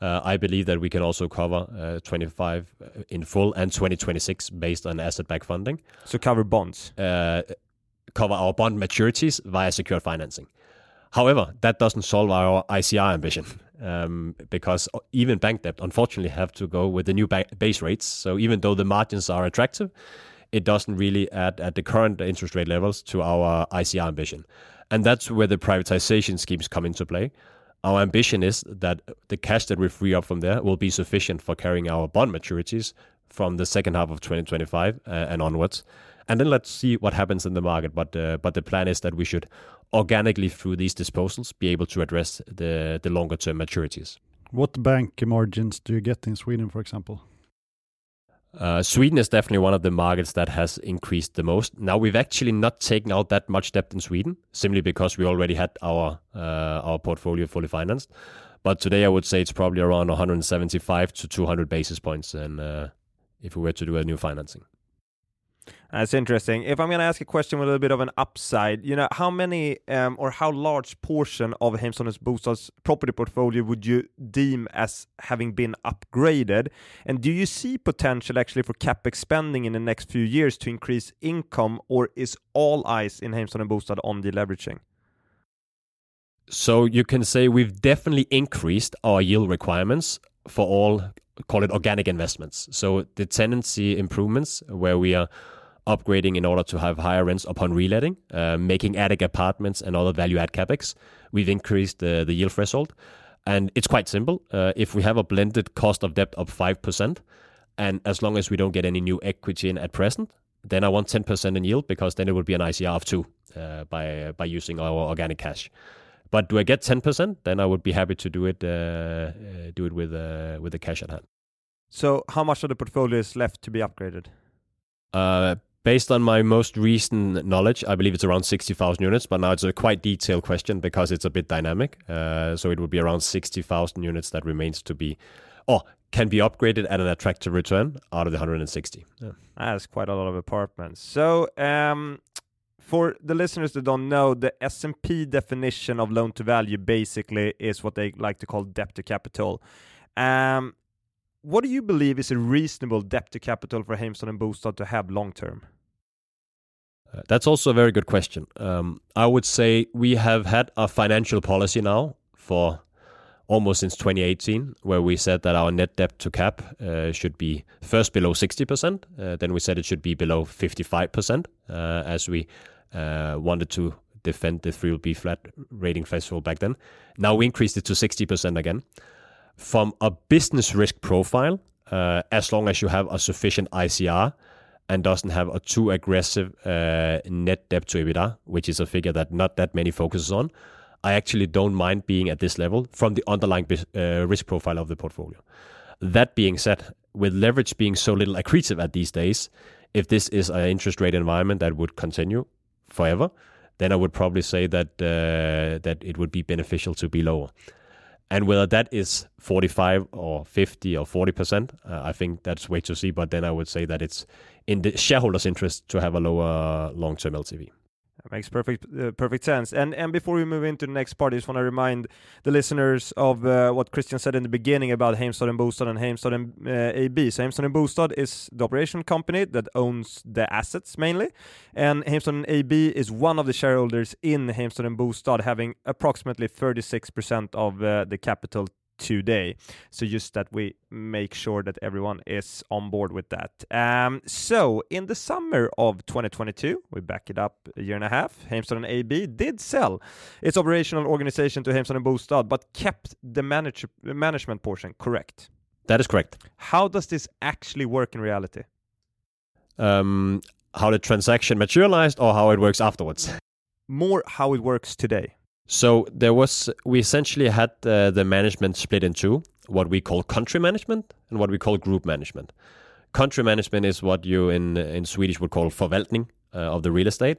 Uh, I believe that we can also cover uh, 25 uh, in full and 2026 based on asset-backed funding. So cover bonds. cover our bond maturities via secured financing. However, that doesn't solve our ICR ambition um, because even bank debt, unfortunately, have to go with the new ba- base rates. So even though the margins are attractive, it doesn't really add at the current interest rate levels to our ICR ambition. And that's where the privatization schemes come into play. Our ambition is that the cash that we free up from there will be sufficient for carrying our bond maturities from the second half of 2025 uh, and onwards. And then let's see what happens in the market. But uh, but the plan is that we should organically through these disposals be able to address the the longer term maturities. What bank margins do you get in Sweden, for example? Uh, Sweden is definitely one of the markets that has increased the most. Now we've actually not taken out that much debt in Sweden, simply because we already had our uh, our portfolio fully financed. But today I would say it's probably around 175 to 200 basis points, and uh, if we were to do a new financing. That's interesting. If I'm going to ask a question with a little bit of an upside, you know, how many um, or how large portion of Heimstaden Bostad's property portfolio would you deem as having been upgraded? And do you see potential actually for capex spending in the next few years to increase income, or is all eyes in Heimstaden Bostad on deleveraging? So you can say we've definitely increased our yield requirements for all call it organic investments. So the tenancy improvements where we are upgrading in order to have higher rents upon reletting, uh, making attic apartments and other value add capex. We've increased the, the yield threshold. And it's quite simple. Uh, if we have a blended cost of debt of 5%, and as long as we don't get any new equity in at present, then I want 10% in yield because then it would be an ICR of 2 uh, by, by using our organic cash. But do I get 10%? Then I would be happy to do it uh, uh, do it with uh, with the cash at hand. So how much of the portfolio is left to be upgraded? Uh, Based on my most recent knowledge, I believe it's around 60,000 units, but now it's a quite detailed question because it's a bit dynamic. Uh, so it would be around 60,000 units that remains to be, or can be upgraded at an attractive return out of the 160. Yeah. That's quite a lot of apartments. So um, for the listeners that don't know, the S&P definition of loan to value basically is what they like to call debt to capital. Um, what do you believe is a reasonable debt to capital for Heimstaden Bostad to have long term? That's also a very good question. Um, I would say we have had a financial policy now for almost since 2018, where we said that our net debt to cap uh, should be first below 60%. Uh, then we said it should be below 55%, uh, as we uh, wanted to defend the 3B flat rating threshold back then. Now we increased it to 60% again. From a business risk profile, uh, as long as you have a sufficient ICR, and doesn't have a too aggressive uh, net debt to EBITDA, which is a figure that not that many focuses on, I actually don't mind being at this level from the underlying uh, risk profile of the portfolio. That being said, with leverage being so little accretive at these days, if this is an interest rate environment that would continue forever, then I would probably say that uh, that it would be beneficial to be lower. And whether that is 45 or 50 or 40 percent, uh, I think that's way to see. But then I would say that it's in the shareholders' interest to have a lower long-term LTV. That makes perfect uh, perfect sense. And and before we move into the next part, I just want to remind the listeners of uh, what Christian said in the beginning about Heimstaden Bostad and Heimstaden uh, AB. So Heimstaden Bostad is the operation company that owns the assets mainly, and Heimstaden AB is one of the shareholders in Heimstaden Bostad, having approximately 36% of uh, the capital today. So just that we make sure that everyone is on board with that. Um, so in the summer of 2022, we back it up a year and a half, Heimstaden AB did sell its operational organization to Heimstaden Bostad, but kept the manage management portion, correct? That is correct. How does this actually work in reality? Um, how the transaction materialized or how it works afterwards? More how it works today. So there was we essentially had uh, the management split in two, what we call country management and what we call group management. Country management is what you in in Swedish would call förvaltning uh, of the real estate,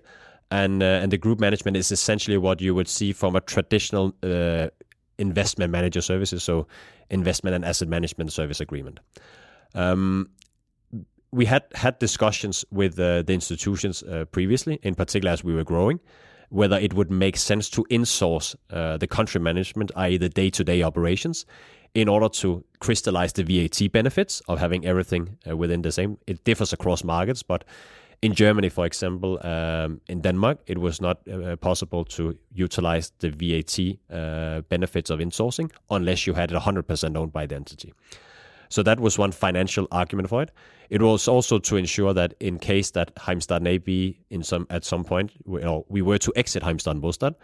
and uh, and the group management is essentially what you would see from a traditional uh, investment manager services, so investment and asset management service agreement. Um, we had had discussions with uh, the institutions uh, previously, in particular as we were growing whether it would make sense to insource uh, the country management, i.e., the day to day operations, in order to crystallize the VAT benefits of having everything uh, within the same. It differs across markets, but in Germany, for example, um, in Denmark, it was not uh, possible to utilize the VAT uh, benefits of insourcing unless you had it 100% owned by the entity. So that was one financial argument for it. It was also to ensure that in case that Heimstaden AB in some at some point we, we were to exit Heimstaden Bostad,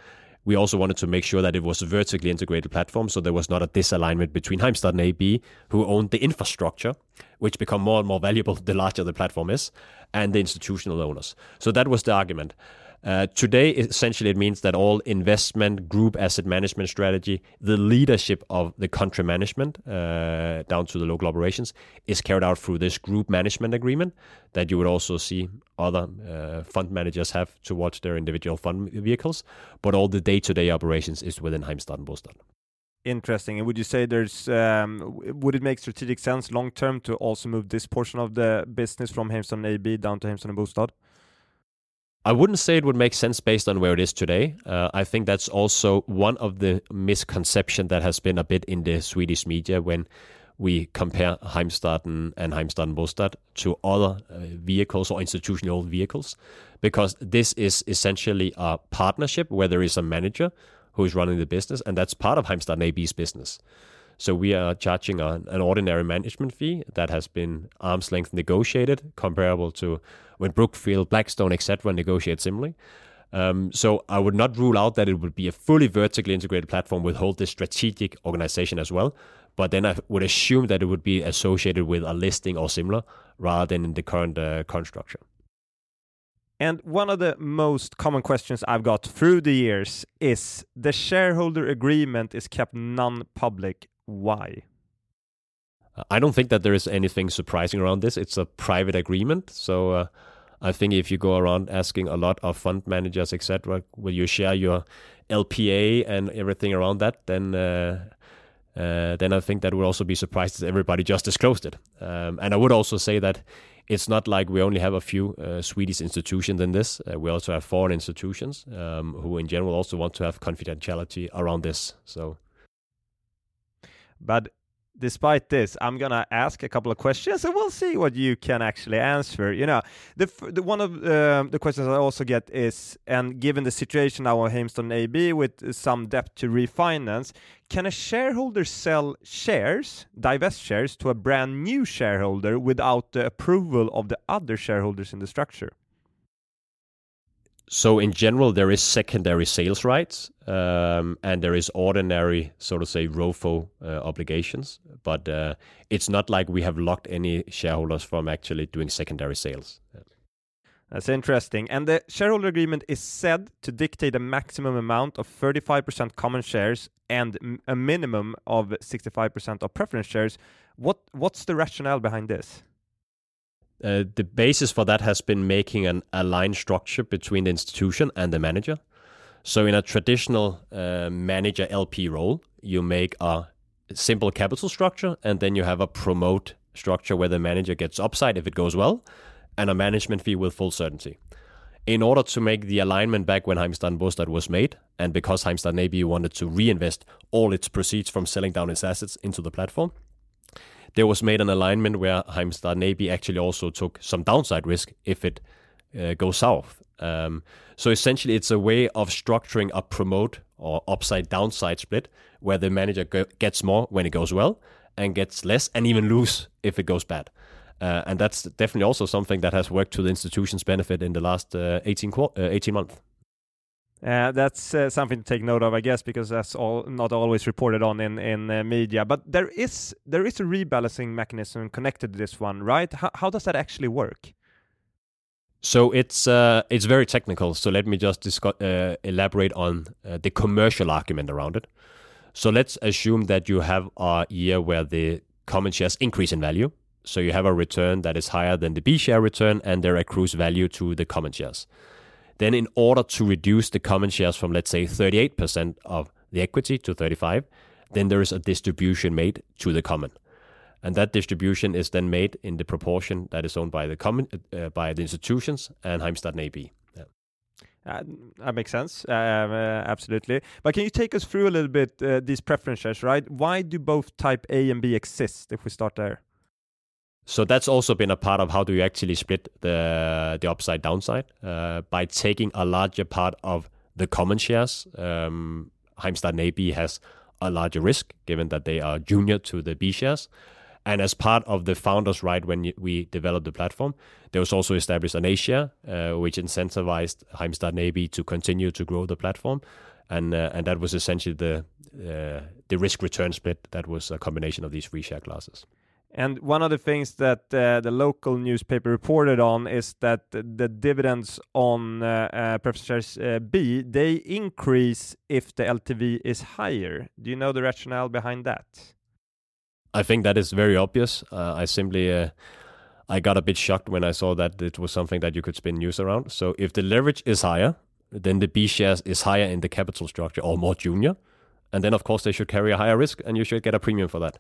we also wanted to make sure that it was a vertically integrated platform, so there was not a disalignment between Heimstaden AB, who owned the infrastructure, which become more and more valuable the larger the platform is, and the institutional owners. So that was the argument. Uh, today, essentially, it means that all investment, group asset management strategy, the leadership of the country management uh, down to the local operations is carried out through this group management agreement that you would also see other uh, fund managers have towards their individual fund vehicles. But all the day to day operations is within Heimstaden and Bostad. Interesting. And would you say there's um, would it make strategic sense long term to also move this portion of the business from Heimstaden AB down to Heimstaden and Bostad? I wouldn't say it would make sense based on where it is today. Uh, I think that's also one of the misconception that has been a bit in the Swedish media when we compare Heimstaden and Heimstaden Bostad to other uh, vehicles or institutional vehicles, because this is essentially a partnership where there is a manager who is running the business, and that's part of Heimstaden AB's business. So we are charging a, an ordinary management fee that has been arm's length negotiated, comparable to when Brookfield, Blackstone, etc. negotiate similarly. Um, so I would not rule out that it would be a fully vertically integrated platform with whole this strategic organization as well. But then I would assume that it would be associated with a listing or similar rather than in the current uh, current structure. And one of the most common questions I've got through the years is the shareholder agreement is kept non-public. Why? I don't think that there is anything surprising around this. It's a private agreement, so uh, I think if you go around asking a lot of fund managers, etc., will you share your LPA and everything around that, then uh, uh, then I think that would also be surprised that everybody just disclosed it. Um, and I would also say that it's not like we only have a few uh, Swedish institutions in this. Uh, we also have foreign institutions um, who, in general, also want to have confidentiality around this. So, but despite this, I'm gonna ask a couple of questions, and we'll see what you can actually answer. You know, the, the one of uh, the questions I also get is, and given the situation now of Heimstaden AB with some debt to refinance, can a shareholder sell shares, divest shares, to a brand new shareholder without the approval of the other shareholders in the structure? So in general, there is secondary sales rights, um, and there is ordinary, so to say, ROFO uh, obligations. But uh, it's not like we have locked any shareholders from actually doing secondary sales. That's interesting. And the shareholder agreement is said to dictate a maximum amount of 35% common shares and a minimum of 65% of preference shares. What what's the rationale behind this? Uh, the basis for that has been making an aligned structure between the institution and the manager. So, in a traditional uh, manager LP role, you make a simple capital structure and then you have a promote structure where the manager gets upside if it goes well and a management fee with full certainty. In order to make the alignment back when Heimstaden Bostad was made, and because Heimstaden AB wanted to reinvest all its proceeds from selling down its assets into the platform, there was made an alignment where Heimstaden AB actually also took some downside risk if it uh, goes south. Um, so essentially, it's a way of structuring a promote or upside downside split where the manager gets more when it goes well and gets less and even lose if it goes bad. Uh, and that's definitely also something that has worked to the institution's benefit in the last uh, 18, qu- uh, 18 months. Uh, that's uh, something to take note of, I guess, because that's all not always reported on in in uh, media. But there is there is a rebalancing mechanism connected to this one, right? How how does that actually work? So it's it's very technical. So let me just discuss, elaborate on the commercial argument around it. So let's assume that you have a year where the common shares increase in value. So you have a return that is higher than the B share return, and there accrues value to the common shares. Then, in order to reduce the common shares from, let's say, 38% of the equity to 35, then there is a distribution made to the common. And that distribution is then made in the proportion that is owned by the common, uh, by the institutions and Heimstaden AB. Uh, that makes sense, uh, uh, absolutely. But can you take us through a little bit uh, these preferences, right? Why do both type A and B exist? If we start there. So that's also been a part of how do you actually split the the upside downside uh, by taking a larger part of the common shares. Um, Heimstaden AB has a larger risk given that they are junior to the B shares. And as part of the founders' right when we developed the platform, there was also established an A share, uh, which incentivized Heimstaden AB to continue to grow the platform, and uh, and that was essentially the uh, the risk return split. That was a combination of these three share classes. And one of the things that uh, the local newspaper reported on is that the dividends on uh, uh, preference shares uh, B they increase if the LTV is higher. Do you know the rationale behind that? I think that is very obvious. Uh, I simply uh, I got a bit shocked when I saw that it was something that you could spin news around. So if the leverage is higher, then the B shares is higher in the capital structure or more junior, and then of course they should carry a higher risk, and you should get a premium for that.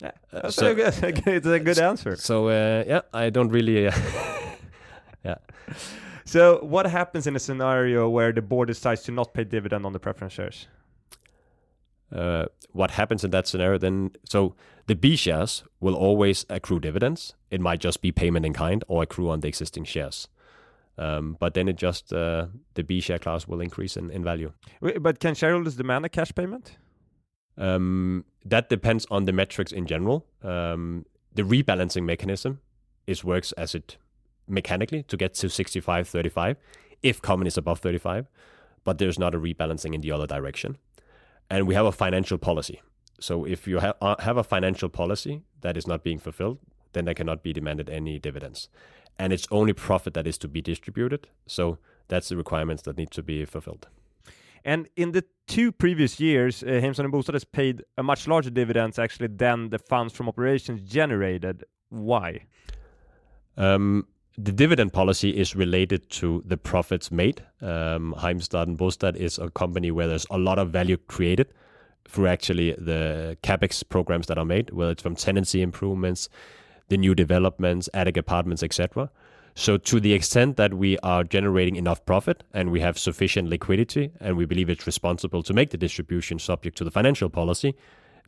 Yeah, that's so, a good, it's a good answer. So uh, yeah, I don't really. Uh, yeah. So what happens in a scenario where the board decides to not pay dividend on the preference shares? Uh, what happens in that scenario then? So the B shares will always accrue dividends. It might just be payment in kind or accrue on the existing shares. Um, but then it just uh, the B share class will increase in, in value. But can shareholders demand a cash payment? Um, that depends on the metrics in general. Um, the rebalancing mechanism is works as it mechanically to get to 65 35 if common is above 35, but there's not a rebalancing in the other direction. And we have a financial policy. So if you ha- uh, have a financial policy that is not being fulfilled, then there cannot be demanded any dividends. And it's only profit that is to be distributed. So that's the requirements that need to be fulfilled. And in the two previous years, uh, Bostad has paid a much larger dividends actually than the funds from operations generated. Why? Um, the dividend policy is related to the profits made. Um, Heimstaden and Bostad is a company where there's a lot of value created through actually the capex programs that are made, whether it's from tenancy improvements, the new developments, attic apartments, etc. So to the extent that we are generating enough profit and we have sufficient liquidity and we believe it's responsible to make the distribution subject to the financial policy,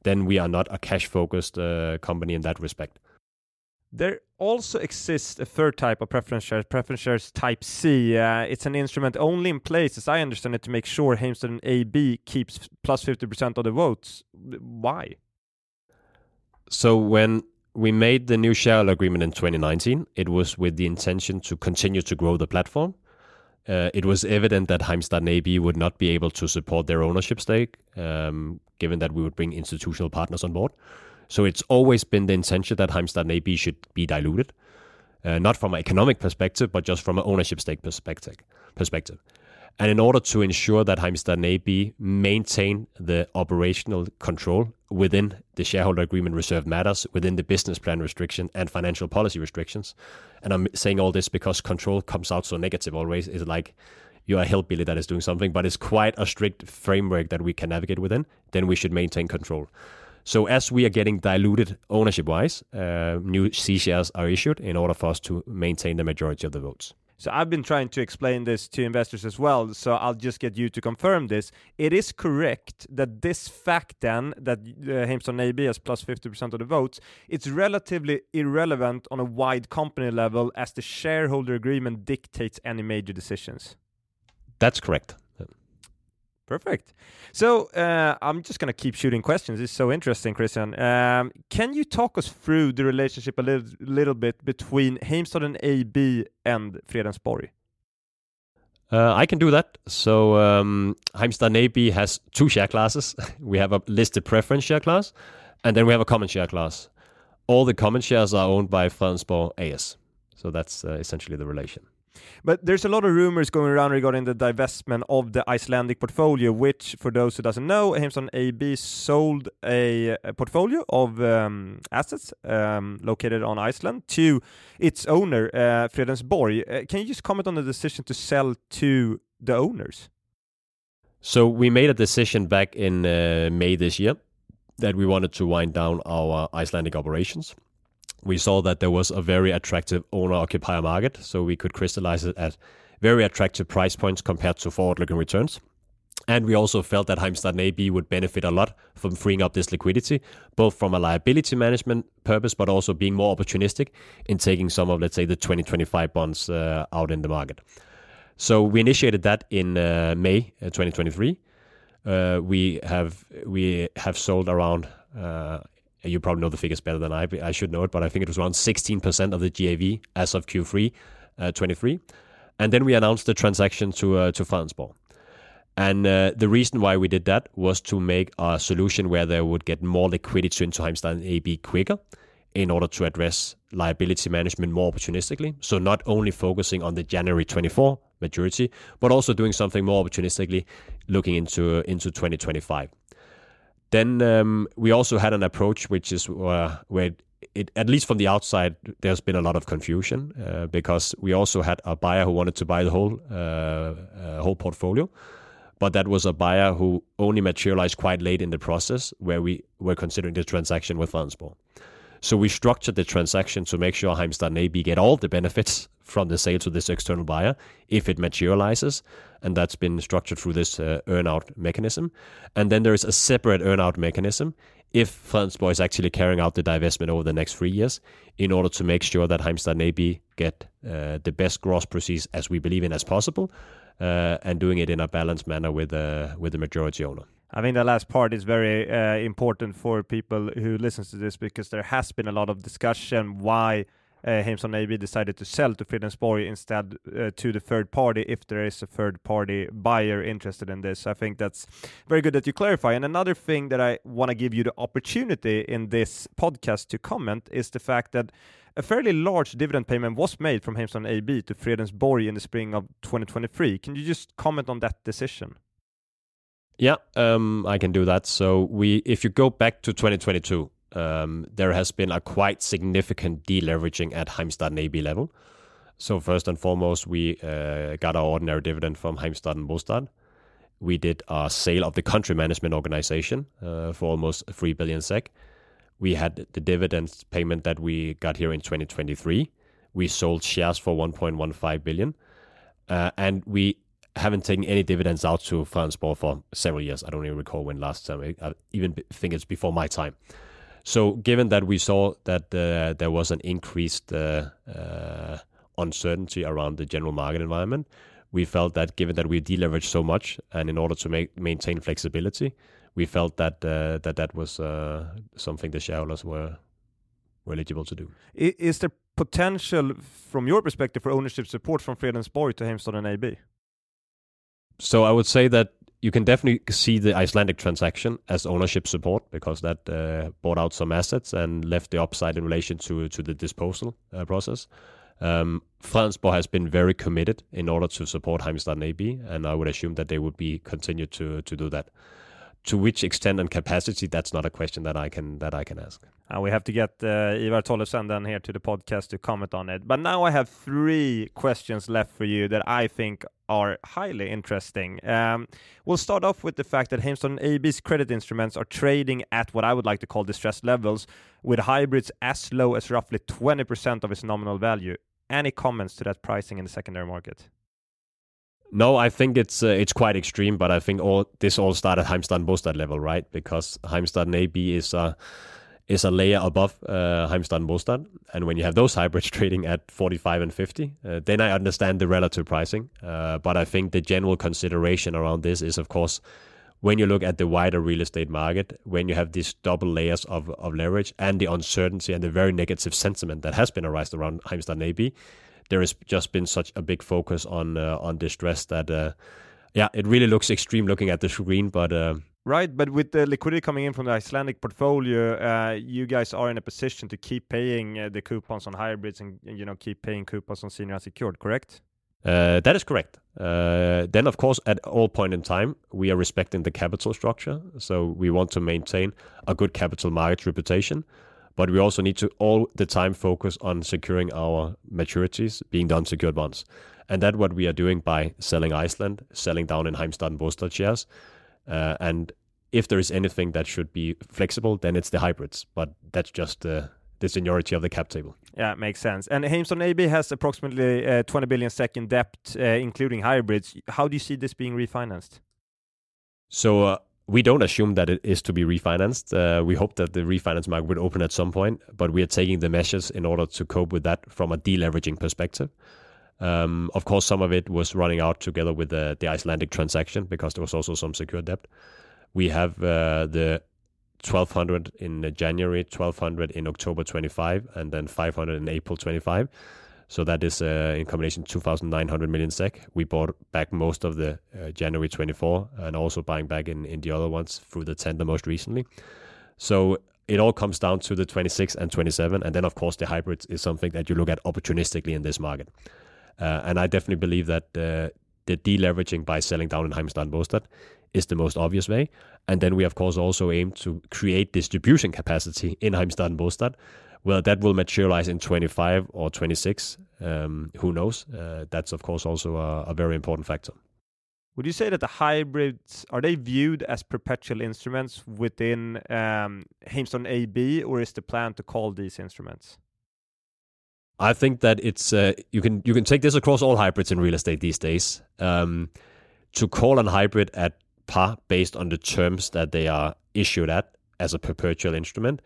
then we are not a cash focused uh, company in that respect. There also exists a third type of preference shares, preference shares type C. Uh, it's an instrument only in place, as I understand it, to make sure Heimstaden AB keeps plus 50% of the votes. Why? So when we made the new shareholder agreement in 2019. It was with the intention to continue to grow the platform. Uh, it was evident that Heimstaden AB would not be able to support their ownership stake, um, given that we would bring institutional partners on board. So it's always been the intention that Heimstaden AB should be diluted, uh, not from an economic perspective, but just from an ownership stake perspective. Perspective. And in order to ensure that Heimstaden AB maintain the operational control within the shareholder agreement reserved matters, within the business plan restriction and financial policy restrictions, and I'm saying all this because control comes out so negative always, is like you're a hillbilly that is doing something, but it's quite a strict framework that we can navigate within, then we should maintain control. So as we are getting diluted ownership-wise, uh, new C shares are issued in order for us to maintain the majority of the votes. So I've been trying to explain this to investors as well, so I'll just get you to confirm this. It is correct that this fact then, that uh, Heimstaden AB has plus 50% of the votes, it's relatively irrelevant on a wide company level as the shareholder agreement dictates any major decisions. That's correct. Perfect. So uh, I'm just going to keep shooting questions. It's so interesting, Christian. Um, can you talk us through the relationship a little, little bit between Heimstaden AB and Fredensborg? Uh, I can do that. So um, Heimstaden AB has two share classes. we have a listed preference share class, and then we have a common share class. All the common shares are owned by Fredensborg AS. So that's uh, essentially the relation. But there's a lot of rumors going around regarding the divestment of the Icelandic portfolio, which, for those who doesn't know, Heimstaden AB sold a, a portfolio of um, assets um, located on Iceland to its owner, uh, Fredensborg. Uh, can you just comment on the decision to sell to the owners? So we made a decision back in uh, May this year that we wanted to wind down our Icelandic operations we saw that there was a very attractive owner occupier market, so we could crystallize it at very attractive price points compared to forward looking returns. And we also felt that Heimstaden AB would benefit a lot from freeing up this liquidity, both from a liability management purpose, but also being more opportunistic in taking some of, let's say, the 2025 bonds uh, out in the market. So we initiated that in uh, May uh, 2023. Uh, we have we have sold around uh, you probably know the figures better than I. I should know it, but I think it was around 16% of the GAV as of Q3 uh, 23. And then we announced the transaction to uh, to Fredensborg. And uh, the reason why we did that was to make a solution where they would get more liquidity into Heimstaden AB quicker in order to address liability management more opportunistically. So not only focusing on the January 24 maturity, but also doing something more opportunistically looking into into 2025. Then um, we also had an approach which is uh, where it, at least from the outside, there's been a lot of confusion uh, because we also had a buyer who wanted to buy the whole uh, uh whole portfolio, but that was a buyer who only materialized quite late in the process where we were considering the transaction with Fredensborg. So we structured the transaction to make sure Heimstaden AB get all the benefits from the sale to this external buyer if it materializes, and that's been structured through this uh, earnout mechanism. And then there is a separate earnout mechanism if Fredensborg is actually carrying out the divestment over the next three years in order to make sure that Heimstaden AB get uh, the best gross proceeds as we believe in as possible, uh, and doing it in a balanced manner with uh, with the majority owner. I think the last part is very uh, important for people who listens to this because there has been a lot of discussion why uh, AB decided to sell to Fredensborg instead uh, to the third party if there is a third party buyer interested in this. I think that's very good that you clarify. And another thing that I want to give you the opportunity in this podcast to comment is the fact that a fairly large dividend payment was made from Heimstaden AB to Fredensborg in the spring of 2023. Can you just comment on that decision? Yeah, um, I can do that. So we, if you go back to 2022, um, there has been a quite significant deleveraging at Heimstaden AB level. So first and foremost, we uh, got our ordinary dividend from Heimstaden Bostad. We did a sale of the country management organization uh, for almost 3 billion SEK. We had the dividend payment that we got here in 2023. We sold shares for 1.15 billion. Uh, and we haven't taken any dividends out to Fredensborg for several years. I don't even recall when last time. I even think it's before my time. So, given that we saw that uh, there was an increased uh, uh, uncertainty around the general market environment, we felt that given that we deleveraged so much, and in order to make, maintain flexibility, we felt that uh, that that was uh, something the shareholders were were eligible to do. Is there potential, from your perspective, for ownership support from Fredensborg to Heimstaden AB? So I would say that you can definitely see the Icelandic transaction as ownership support because that uh, bought out some assets and left the upside in relation to to the disposal uh, process. Um, Fredensborg has been very committed in order to support Heimstaden AB, and I would assume that they would be continue to to do that to which extent and capacity, that's not a question that I can that I can ask. Uh, we have to get uh, Ivar Tollefsen then here to the podcast to comment on it. But now I have three questions left for you that I think are highly interesting. Um, we'll start off with the fact that Heimstaden AB's credit instruments are trading at what I would like to call distressed levels, with hybrids as low as roughly 20% of its nominal value. Any comments to that pricing in the secondary market? No, I think it's uh, it's quite extreme, but I think all this all started Heimstaden Bostad level, right? Because Heimstaden AB is a is a layer above uh, Heimstaden Bostad, and when you have those hybrids trading at 45 and 50, uh, then I understand the relative pricing. Uh, but I think the general consideration around this is, of course, when you look at the wider real estate market, when you have these double layers of, of leverage and the uncertainty and the very negative sentiment that has been arised around Heimstaden AB, there has just been such a big focus on uh, on distress that uh, yeah, it really looks extreme looking at the screen, but. Right, but with the liquidity coming in from the Icelandic portfolio, uh, you guys are in a position to keep paying uh, the coupons on hybrids and you know keep paying coupons on senior unsecured, correct? Uh, that is correct. Uh, then, of course, at all point in time, we are respecting the capital structure. So we want to maintain a good capital market reputation but we also need to all the time focus on securing our maturities, being the unsecured bonds. And that's what we are doing by selling Iceland, selling down in Heimstaden Bostad shares. Uh, and if there is anything that should be flexible, then it's the hybrids. But that's just the the seniority of the cap table. Yeah, makes sense. And Heimstaden AB has approximately uh, 20 billion second debt, uh, including hybrids. How do you see this being refinanced? So uh, we don't assume that it is to be refinanced. Uh, we hope that the refinance market would open at some point, but we are taking the measures in order to cope with that from a deleveraging perspective. Um, of course, some of it was running out together with the, the Icelandic transaction because there was also some secured debt. We have uh, the 1200 in January, 1200 in October 25, and then 500 in April 25. So that is uh, in combination 2,900 million SEK. We bought back most of the uh, January 24 and also buying back in, in the other ones through the tender most recently. So it all comes down to the 26 and 27. And then, of course, the hybrids is something that you look at opportunistically in this market. Uh, and I definitely believe that uh, the deleveraging by selling down in Heimstaden Bostad is the most obvious way. And then we, of course, also aim to create distribution capacity in Heimstaden and Bostad well, that will materialize in 25 or 26. Um, who knows? Uh, that's, of course, also a, a, very important factor. would you say that the hybrids are they viewed as perpetual instruments within um, AB, or is the plan to call these instruments? I think that it's uh, you can you can take this across all hybrids in real estate these days. Um, to call an hybrid at par based on the terms that they are issued at as a perpetual instrument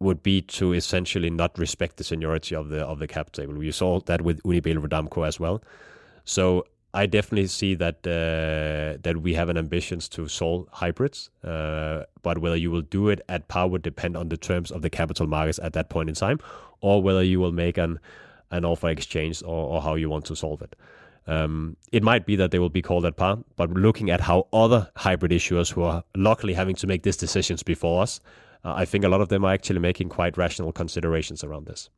would be to essentially not respect the seniority of the of the cap table. We saw that with Unibail Rodamco as well. So I definitely see that uh, that we have an ambitions to solve hybrids, uh, but whether you will do it at par would depend on the terms of the capital markets at that point in time, or whether you will make an an offer exchange or, or how you want to solve it. Um, it might be that they will be called at par, but looking at how other hybrid issuers who are luckily having to make these decisions before us, uh, I think a lot of them are actually making quite rational considerations around this.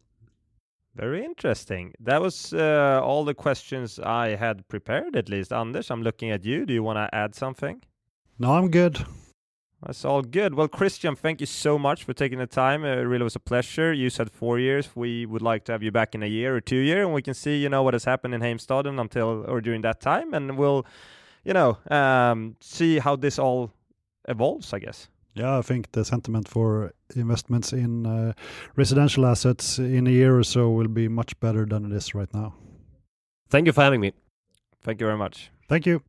Very interesting. That was uh, all the questions I had prepared, at least. Anders, I'm looking at you. Do you want to add something? No, I'm good. That's all good. Well, Christian, thank you so much for taking the time. It really was a pleasure. You said four years. We would like to have you back in a year or two year, and we can see, you know, what has happened in Heimstaden until or during that time, and we'll, you know, um, see how this all evolves. I guess. Yeah, I think the sentiment for investments in uh, residential assets in a year or so will be much better than it is right now. Thank you for having me. Thank you very much. Thank you.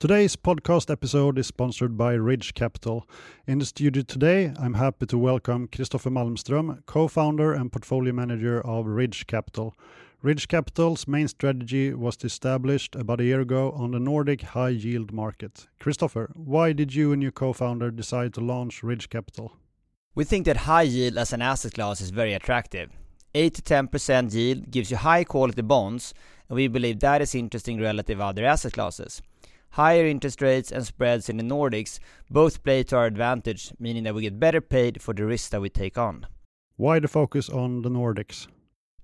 Today's podcast episode is sponsored by Ridge Capital. In the studio today, I'm happy to welcome Christopher Malmström, co founder and portfolio manager of Ridge Capital. Ridge Capital's main strategy was established about a year ago on the Nordic high yield market. Christopher, why did you and your co founder decide to launch Ridge Capital? We think that high yield as an asset class is very attractive. 8 to 10% yield gives you high quality bonds, and we believe that is interesting relative to other asset classes. Higher interest rates and spreads in the Nordics both play to our advantage, meaning that we get better paid for the risk that we take on. Why the focus on the Nordics?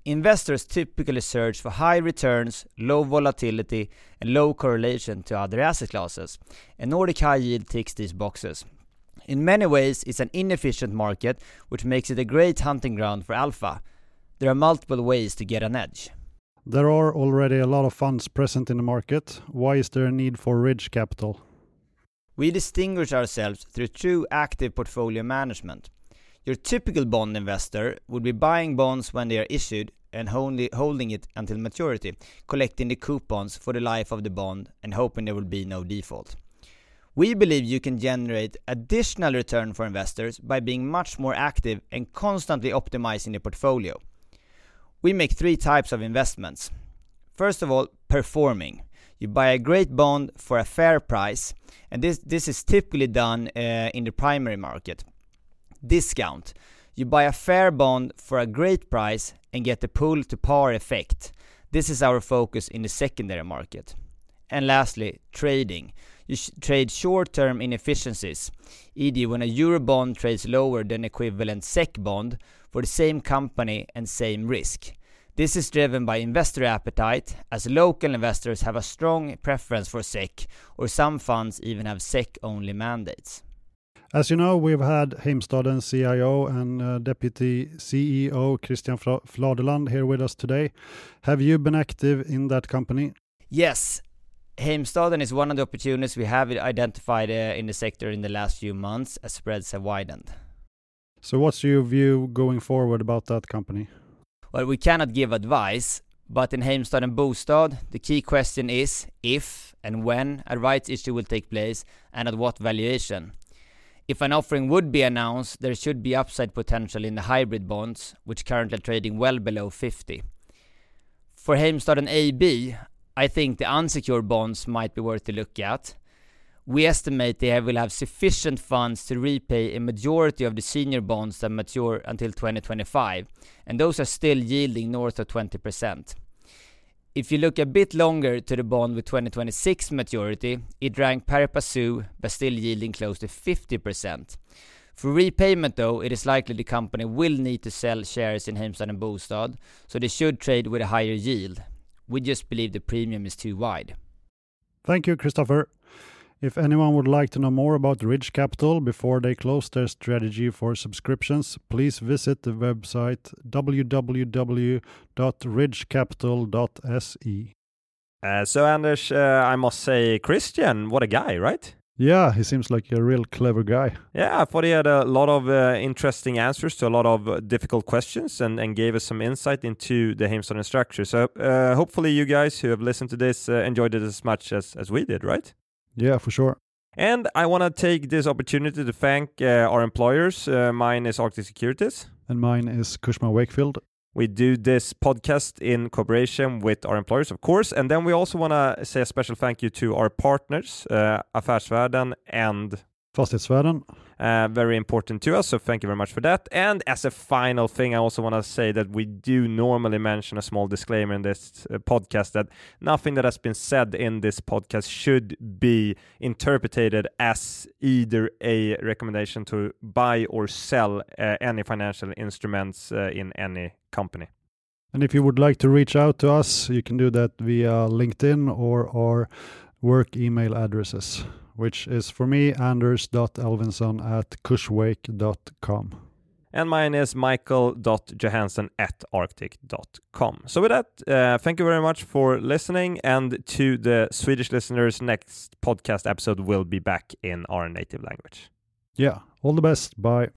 Investors typically search for high returns, low volatility, and low correlation to other asset classes, and Nordic high yield ticks these boxes. In many ways, it's an inefficient market, which makes it a great hunting ground for alpha. There are multiple ways to get an edge. There are already a lot of funds present in the market. Why is there a need for Ridge Capital? We distinguish ourselves through true active portfolio management. Your typical bond investor would be buying bonds when they are issued and only holding it until maturity, collecting the coupons for the life of the bond and hoping there will be no default. We believe you can generate additional return for investors by being much more active and constantly optimizing the portfolio. We make three types of investments. First of all, performing. You buy a great bond for a fair price, and this, this is typically done uh, in the primary market discount. You buy a fair bond for a great price and get the pull to par effect. This is our focus in the secondary market. And lastly, trading. You sh trade short-term inefficiencies, e.g. when a euro bond trades lower than equivalent SEK bond for the same company and same risk. This is driven by investor appetite, as local investors have a strong preference for SEK, or some funds even have SEK-only mandates. As you know, we've had Heimstaden CIO and uh, Deputy CEO Christian Fladeland here with us today. Have you been active in that company? Yes. Heimstaden is one of the opportunities we have identified uh, in the sector in the last few months as spreads have widened. So, what's your view going forward about that company? Well, we cannot give advice, but in Heimstaden Bostad, the key question is if and when a rights issue will take place and at what valuation. If an offering would be announced, there should be upside potential in the hybrid bonds, which currently are trading well below 50. For Heimstaden AB, I think the unsecured bonds might be worth to look at. We estimate they will have sufficient funds to repay a majority of the senior bonds that mature until 2025, and those are still yielding north of 20%. If you look a bit longer to the bond with 2026 maturity, it ranked pari passu, but still yielding close to 50%. For repayment though, it is likely the company will need to sell shares in Heimstaden Bostad, so they should trade with a higher yield. We just believe the premium is too wide. Thank you, Christopher. If anyone would like to know more about Ridge Capital before they close their strategy for subscriptions, please visit the website www.ridgecapital.se. Uh, so Anders, uh, I must say, Christian, what a guy, right? Yeah, he seems like a real clever guy. Yeah, I thought he had a lot of uh, interesting answers to a lot of uh, difficult questions and, and gave us some insight into the Heimstaden structure. So uh, hopefully you guys who have listened to this uh, enjoyed it as much as, as we did, right? Yeah, for sure. And I want to take this opportunity to thank uh, our employers. Uh, mine is Arctic Securities. And mine is Cushman Wakefield. We do this podcast in cooperation with our employers, of course. And then we also want to say a special thank you to our partners, uh, Affärsvärlden and Fastighetsvärlden. Uh, very important to us, so thank you very much for that. And as a final thing, I also want to say that we do normally mention a small disclaimer in this uh, podcast that nothing that has been said in this podcast should be interpreted as either a recommendation to buy or sell uh, any financial instruments in any company. And if you would like to reach out to us, you can do that via LinkedIn or our work email addresses which is for me anders.elvinson at cushwake.com. And mine is michael.johansson at arctic.com. So, with that, uh, thank you very much for listening. And to the Swedish listeners, next podcast episode will be back in our native language. Yeah, all the best. Bye.